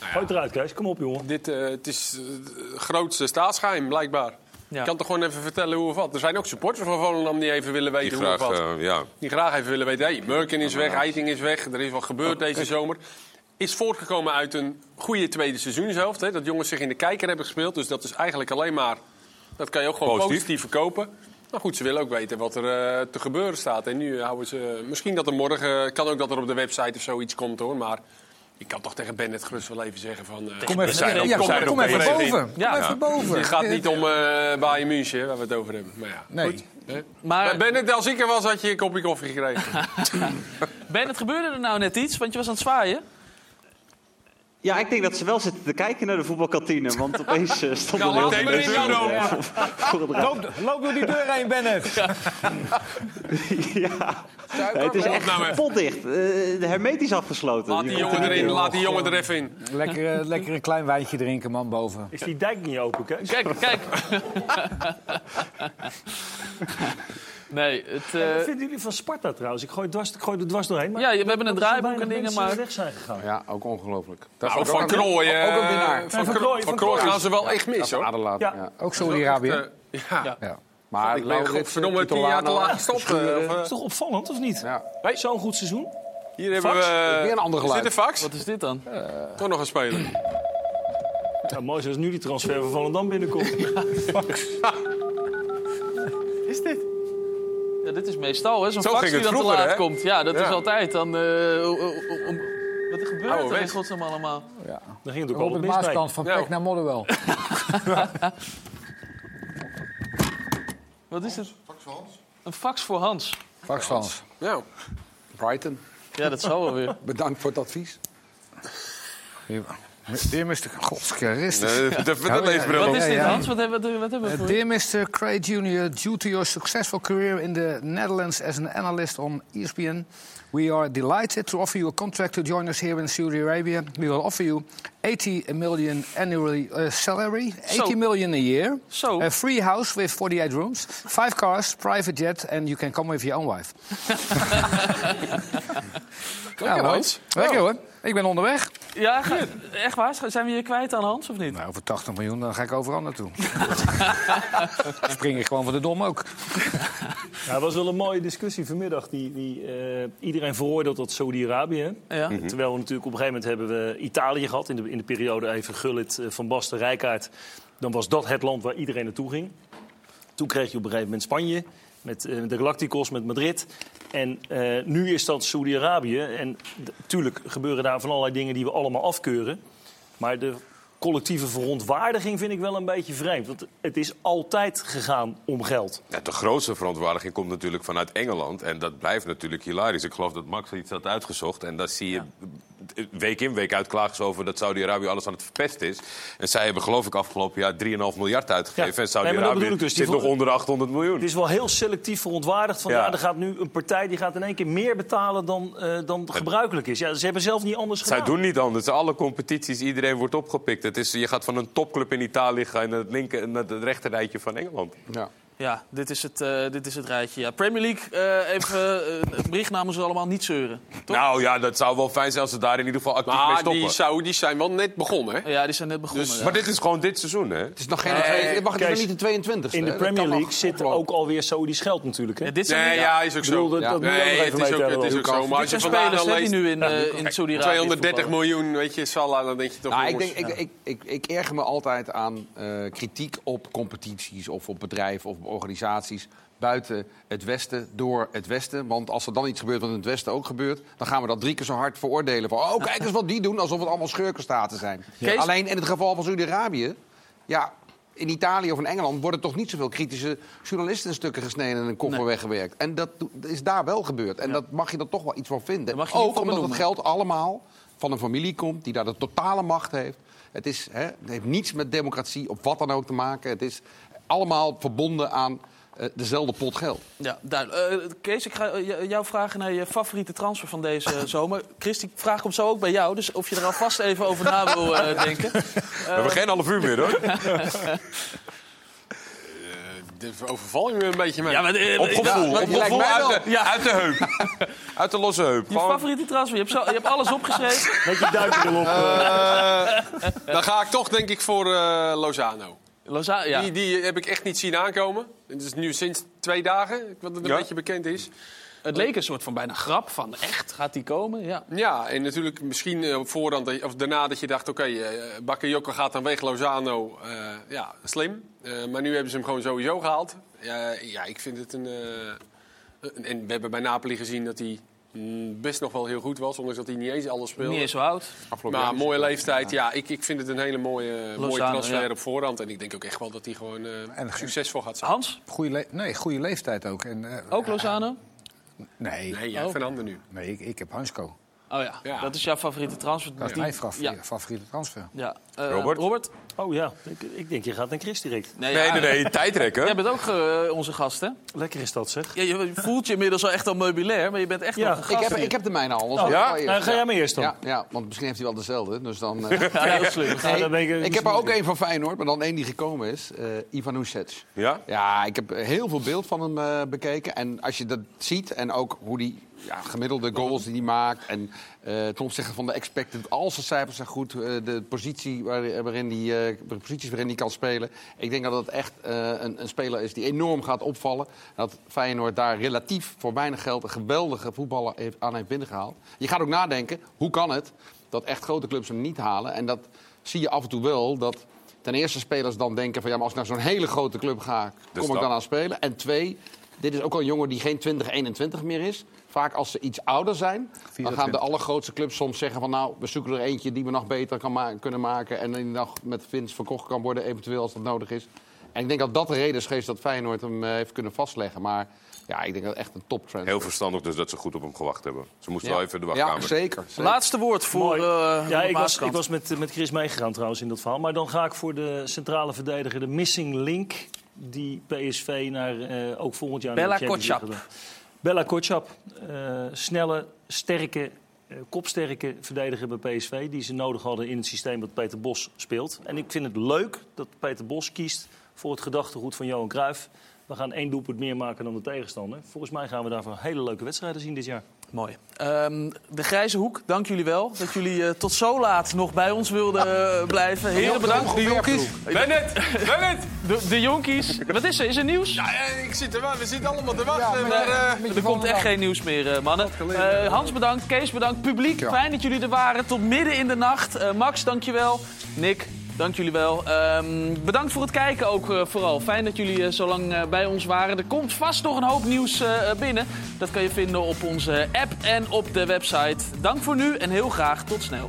Speaker 4: Gooi het eruit, Kees. Kom op, jongen.
Speaker 7: Dit, eh, het is eh, het grootste staatsgeheim, blijkbaar.
Speaker 2: Ja.
Speaker 7: Ik kan toch gewoon even vertellen hoe of wat. Er zijn ook supporters van Volendam die even willen weten
Speaker 3: Die
Speaker 7: hoe of wat.
Speaker 3: eh, ja.
Speaker 7: Die graag even willen weten. Hey, Merkin is weg, Heiting is weg. Er is wat gebeurd deze zomer. Is voortgekomen uit een goede tweede seizoenshelft. Hè, dat jongens zich in de kijker hebben gespeeld. Dus dat is eigenlijk alleen maar... Dat kan je ook gewoon
Speaker 3: Positief.
Speaker 7: positief, verkopen. Maar goed, ze willen ook weten wat er eh, te gebeuren staat. En nu houden ze... Misschien dat er morgen... Kan ook dat er op de website of zoiets komt hoor. Maar ik kan toch tegen Bennett gerust wel even zeggen van... eh,
Speaker 5: Kom even, ja, kom,
Speaker 7: zijn
Speaker 5: kom
Speaker 7: ook
Speaker 5: even boven.
Speaker 2: Ja.
Speaker 5: Kom even boven.
Speaker 7: Het gaat niet om eh Bayern München, hè, waar we het over hebben. Maar ja,
Speaker 5: Nee.
Speaker 7: goed.
Speaker 2: Maar
Speaker 7: Bennett, als ik er was, had je een kopje koffie gekregen.
Speaker 2: Bennett, gebeurde er nou net iets? Want je was aan het zwaaien.
Speaker 12: Ja, ik denk dat ze wel zitten te kijken naar de voetbalkantine. Want opeens eh, stond er heel het raam.
Speaker 5: Loop, loop door die deur heen, Bennett.
Speaker 12: Ja. Nee, het is echt
Speaker 7: nou
Speaker 12: potdicht. Eh, hermetisch afgesloten.
Speaker 7: Laat die jongen
Speaker 12: er
Speaker 7: erin,
Speaker 12: in.
Speaker 7: laat die jongen er even in.
Speaker 5: Lekker, eh, lekker een klein wijntje drinken, man, boven.
Speaker 4: Is die dijk niet open, Kees?
Speaker 2: Kijk, kijk. Nee, het... eh,
Speaker 4: Wat vinden jullie van Sparta trouwens? Ik gooi, dwars, ik gooi er dwars doorheen. Maar
Speaker 2: Ja, we hebben een
Speaker 4: dat
Speaker 2: draaiboek en dingen, maar-
Speaker 4: weg zijn gegaan.
Speaker 8: Ja, ook ongelooflijk. Dat
Speaker 7: Nou,
Speaker 8: ook
Speaker 7: van Krooi, eh,
Speaker 8: Ook een winnaar.
Speaker 7: van,
Speaker 4: van Krooi,
Speaker 7: van Krooi gaan ze wel echt mis, hoor.
Speaker 4: Ja.
Speaker 8: ja.
Speaker 5: Ook Saudi-Arabië.
Speaker 7: Eh, ja.
Speaker 5: Ja.
Speaker 8: Maar
Speaker 7: Ik ben
Speaker 8: Laurits,
Speaker 7: verdomme tien jaar te laat gestopt. eh, eh,
Speaker 4: is toch opvallend, of niet?
Speaker 8: Ja.
Speaker 4: Zo'n goed seizoen.
Speaker 7: Hier hebben we...
Speaker 8: Weer een ander
Speaker 7: Is dit
Speaker 8: geluid.
Speaker 7: een fax?
Speaker 2: Wat is dit dan?
Speaker 7: Toch nog een speler.
Speaker 4: Ja, mooi als nu die transfer van Volendam binnenkomt.
Speaker 2: Is dit? Ja, dit is meestal, hè? Zo'n
Speaker 3: Zo
Speaker 2: fax die dan te laat
Speaker 3: hè?
Speaker 2: komt. Ja, dat is
Speaker 7: Ja.
Speaker 2: altijd dan... eh, om- wat er gebeurt
Speaker 7: Oude
Speaker 2: er in godsnaam allemaal?
Speaker 4: Dan ging het ook al.
Speaker 5: Maaskant van
Speaker 7: Ja.
Speaker 5: Peck naar Modderwell.
Speaker 2: Wat is het? Een fax voor Hans.
Speaker 5: Fax Frans.
Speaker 7: Ja.
Speaker 8: Brighton,
Speaker 2: Ja, dat zal wel weer.
Speaker 8: bedankt voor het advies.
Speaker 5: Dear Mr. God Christus.
Speaker 3: Nee, de, de, de
Speaker 5: Ja,
Speaker 3: leesbril
Speaker 2: Wat
Speaker 3: op.
Speaker 2: is dit. Hans? Wat hebben, wat, wat hebben we voor...
Speaker 5: dear Mr. Craig Jr., due to your successful career in the Netherlands as an analyst on ESPN, we are delighted to offer you a contract to join us here in Saudi Arabia. We will offer you 80 million annually uh, salary, 80
Speaker 2: Zo.
Speaker 5: million a year,
Speaker 2: Zo.
Speaker 5: a free house with 48 rooms, five cars, private jet, and you can come with your own wife.
Speaker 7: Lekker,
Speaker 5: hoor.
Speaker 7: Hans.
Speaker 5: Lekker hoor. Ik ben onderweg.
Speaker 2: Ja, ga- echt waar? Zijn we hier kwijt aan Hans of niet?
Speaker 5: Nou, voor 80 miljoen, dan ga ik overal naartoe. Spring ik gewoon voor de dom ook.
Speaker 4: Ja, het was wel een mooie discussie vanmiddag. Die, die, eh, iedereen veroordeelt tot Saudi-Arabië.
Speaker 2: Ja.
Speaker 4: Terwijl we natuurlijk op een gegeven moment hebben we Italië gehad. In de, in de periode even Gullit, eh, Van Basten, Rijkaard. Dan was dat het land waar iedereen naartoe ging. Toen kreeg je op een gegeven moment Spanje. Met eh, de Galacticos, met Madrid. En eh, nu is dat Saudi-Arabië. En natuurlijk gebeuren daar van allerlei dingen die we allemaal afkeuren. Maar de collectieve verontwaardiging vind ik wel een beetje vreemd. Want het is altijd gegaan om geld.
Speaker 3: Ja, de grootste verontwaardiging komt natuurlijk vanuit Engeland. En dat blijft natuurlijk hilarisch. Ik geloof dat Max iets had uitgezocht. En daar zie je week in, week uit klagen ze over dat Saudi-Arabië alles aan het verpesten is. En zij hebben geloof ik afgelopen jaar 3,5 miljard uitgegeven.
Speaker 4: Ja.
Speaker 3: En Saudi-Arabië
Speaker 4: dus.
Speaker 3: Zit nog onder de 800 miljoen.
Speaker 4: Het is wel heel selectief verontwaardigd. Van, ja.
Speaker 3: Ja.
Speaker 4: er gaat nu een partij die gaat in één keer meer betalen dan, eh, dan gebruikelijk is. Ja, ze hebben zelf niet anders
Speaker 3: Zij
Speaker 4: gedaan.
Speaker 3: doen niet anders. Alle competities, iedereen wordt opgepikt. Het is, je gaat van een topclub in Italië naar het, linker, naar het rechterrijtje van Engeland.
Speaker 8: Ja.
Speaker 2: Ja, dit is het, eh, dit is het rijtje. Ja. Premier League, eh, even uh, bericht namens ze allemaal niet zeuren. Toch?
Speaker 3: Nou ja, dat zou wel fijn zijn als ze daar in ieder geval actief mee
Speaker 7: Maar
Speaker 3: stoppen.
Speaker 7: die, die zijn wel net begonnen, hè?
Speaker 2: Ja, die zijn net begonnen.
Speaker 7: Dus-
Speaker 2: ja.
Speaker 3: Maar dit is gewoon dit seizoen, hè?
Speaker 8: Het is nog geen...
Speaker 2: Nee,
Speaker 8: mag het niet de 22
Speaker 4: In de Premier League zit ook alweer Saudi geld natuurlijk. Hè?
Speaker 2: Ja, dit zijn
Speaker 7: Nee, ja, is ook
Speaker 4: Ik bedoel,
Speaker 7: zo.
Speaker 4: dat-
Speaker 7: nee, het is ook, het is ook zo. Maar als je vandaag
Speaker 2: spelers
Speaker 7: dan leest...
Speaker 2: nu in, in Saudi-Arabië
Speaker 7: 230
Speaker 2: voetballen.
Speaker 7: miljoen, weet je, Salah, dan denk je toch...
Speaker 8: Nou, ik, denk, ik, ik, ik, ik erger me altijd aan eh, kritiek op competities of op bedrijven of organisaties buiten het Westen, door het Westen. Want als er dan iets gebeurt wat in het Westen ook gebeurt... dan gaan we dat drie keer zo hard veroordelen. Van, oh, kijk eens wat die doen, alsof het allemaal schurkenstaten zijn.
Speaker 2: Kees?
Speaker 8: Alleen in het geval van Saudi-Arabië... ja, in Italië of in Engeland worden toch niet zoveel kritische journalisten stukken gesneden en een koffer weggewerkt. En dat is daar wel gebeurd. En dat mag je er toch wel iets van vinden. Ook omdat het geld allemaal van een familie komt die daar de totale macht heeft. Het, is, hè, het heeft niets met democratie of wat dan ook te maken. Het is allemaal verbonden aan eh, dezelfde pot geld.
Speaker 2: Ja, duidelijk. Eh, Kees, ik ga eh, jou vragen naar je favoriete transfer van deze zomer. Chris, die vraag komt zo ook bij jou. Dus of je er alvast even over na wil denken.
Speaker 3: We hebben geen half uur meer, hoor.
Speaker 7: Overval je me een beetje mee.
Speaker 2: Ja, maar, eh,
Speaker 3: Op
Speaker 2: ja,
Speaker 3: gevoel, op
Speaker 2: mij
Speaker 3: uit de,
Speaker 2: Ja.
Speaker 3: uit de heup. uit de losse heup.
Speaker 2: Je
Speaker 3: Gewoon-
Speaker 2: favoriete transfer, je hebt, zo, je hebt alles opgeschreven.
Speaker 4: Met je duimpje erop.
Speaker 7: Eh, dan ga ik toch denk ik voor eh, Lozano.
Speaker 2: Loza ja.
Speaker 7: Die, die heb ik echt niet zien aankomen. Het is nu sinds twee dagen, wat het een
Speaker 3: Ja.
Speaker 7: beetje bekend is.
Speaker 2: Het leek een soort van bijna grap van echt, gaat die komen? Ja.
Speaker 7: Ja, en natuurlijk misschien eh, op voorhand, of daarna dat je dacht... oké, eh Bakayoko gaat dan weg, Lozano, eh, ja, slim. Maar nu hebben ze hem gewoon sowieso gehaald. Ja, ja ik vind het een... en we hebben bij Napoli gezien dat hij best nog wel heel goed was... ondanks dat hij niet eens alles speelde.
Speaker 2: Niet eens zo oud.
Speaker 8: Afgelopen
Speaker 7: Maar mooie leeftijd, ja, ik, ik vind het een hele mooie, mooie transfer
Speaker 2: ja.
Speaker 7: op voorhand. En ik denk ook echt wel dat hij gewoon eh,
Speaker 5: En-
Speaker 7: succesvol gaat zijn.
Speaker 2: Hans,
Speaker 5: Goeie nee, goede leeftijd ook. En, eh,
Speaker 2: ook Lozano?
Speaker 5: Nee,
Speaker 7: Nee, jij
Speaker 2: Oh.
Speaker 7: van Ander nu.
Speaker 5: nee ik, ik heb Hansko.
Speaker 2: Oh ja,
Speaker 7: Ja.
Speaker 2: dat is jouw favoriete transfer.
Speaker 5: Dat is mijn favori-
Speaker 2: Ja.
Speaker 5: favoriete transfer.
Speaker 2: ja. Eh,
Speaker 3: Robert?
Speaker 2: Robert?
Speaker 4: Oh ja, ik, ik denk je gaat naar Chris direct.
Speaker 2: Nee,
Speaker 3: Nee,
Speaker 2: ja,
Speaker 3: nee, nee, tijdrekken.
Speaker 2: Jij bent ook eh, onze gast, hè?
Speaker 4: Lekker is dat zeg.
Speaker 2: Ja, je voelt je inmiddels al echt al meubilair, maar je bent echt
Speaker 4: Ja,
Speaker 2: nog een
Speaker 8: Ik
Speaker 2: gast
Speaker 8: heb,
Speaker 2: hier.
Speaker 8: ik heb de mijne al. anders
Speaker 4: Oh,
Speaker 8: ik
Speaker 4: ja?
Speaker 8: eerst.
Speaker 4: Nou, ga jij maar eerst dan.
Speaker 8: Ja, ja, want misschien heeft hij wel dezelfde. Dus dan, eh,
Speaker 2: Ja, heel slim.
Speaker 4: Ja, dan ben ik,
Speaker 8: ik heb er ook één van Feyenoord, maar dan één die gekomen is. eh Ivan Husic.
Speaker 3: Ja?
Speaker 8: Ja, ik heb heel veel beeld van hem eh, bekeken. En als je dat ziet en ook hoe die ja, gemiddelde goals die hij maakt... en eh ten opzichte van de expected, al zijn cijfers zijn goed... eh, de, positie waarin die, de posities waarin hij kan spelen... ik denk dat het echt eh, een, een speler is die enorm gaat opvallen. Dat Feyenoord daar relatief voor weinig geld... een geweldige voetballer heeft, aan heeft binnengehaald. Je gaat ook nadenken, hoe kan het dat echt grote clubs hem niet halen? En dat zie je af en toe wel, dat... Ten eerste spelers dan denken van ja, maar als ik naar zo'n hele grote club ga, kom ik dan aan spelen. En twee, dit is ook al een jongen die geen 20, 21 meer is. Vaak als ze iets ouder zijn, dan gaan de
Speaker 5: 24.
Speaker 8: allergrootste clubs soms zeggen van nou, we zoeken er eentje die we nog beter kan ma- kunnen maken. En die nog met winst verkocht kan worden, eventueel als dat nodig is. En ik denk dat dat de reden is geweest dat Feyenoord hem eh, heeft kunnen vastleggen. Maar ja, ik denk dat het echt een toptrend
Speaker 3: Heel verstandig dus dat ze goed op hem gewacht hebben. Ze moesten
Speaker 8: ja.
Speaker 3: wel even de wachtkamer.
Speaker 8: Ja, zeker. zeker.
Speaker 2: Laatste woord voor eh
Speaker 4: ja, ik was, ik was met, met Chris meegegaan trouwens in dat verhaal. Maar dan ga ik voor de centrale verdediger, de missing link... die PSV naar, eh, ook volgend jaar
Speaker 2: Bella
Speaker 4: naar de Champions
Speaker 2: Kotschap.
Speaker 4: Bella Kotschap. eh, snelle, sterke, eh, kopsterke verdediger bij PSV... die ze nodig hadden in het systeem dat Peter Bos speelt. En ik vind het leuk dat Peter Bos kiest voor het gedachtegoed van Johan Cruijff. We gaan één doelpunt meer maken dan de tegenstander. Volgens mij gaan we daarvoor hele leuke wedstrijden zien dit jaar.
Speaker 2: Mooi. Ehm, de Grijze Hoek, dank jullie wel. Dat jullie eh, tot zo laat nog bij ons wilden eh, blijven. Heren, bedankt.
Speaker 7: De jonkies. Bennett, Bennett.
Speaker 2: De, de jonkies. Wat is er? Is er nieuws?
Speaker 7: Ja, ik zit er wel. We zitten allemaal te wachten. maar, eh,
Speaker 2: Er komt echt geen nieuws meer, mannen. Eh, Hans bedankt, Kees bedankt, publiek. Fijn dat jullie er waren tot midden in de nacht. Eh, Max, dankjewel. Nick, Dank jullie wel. Ehm, bedankt voor het kijken ook eh, vooral. Fijn dat jullie eh, zo lang eh, bij ons waren. Er komt vast nog een hoop nieuws binnen. Dat kan je vinden op onze app en op de website. Dank voor nu en heel graag tot snel.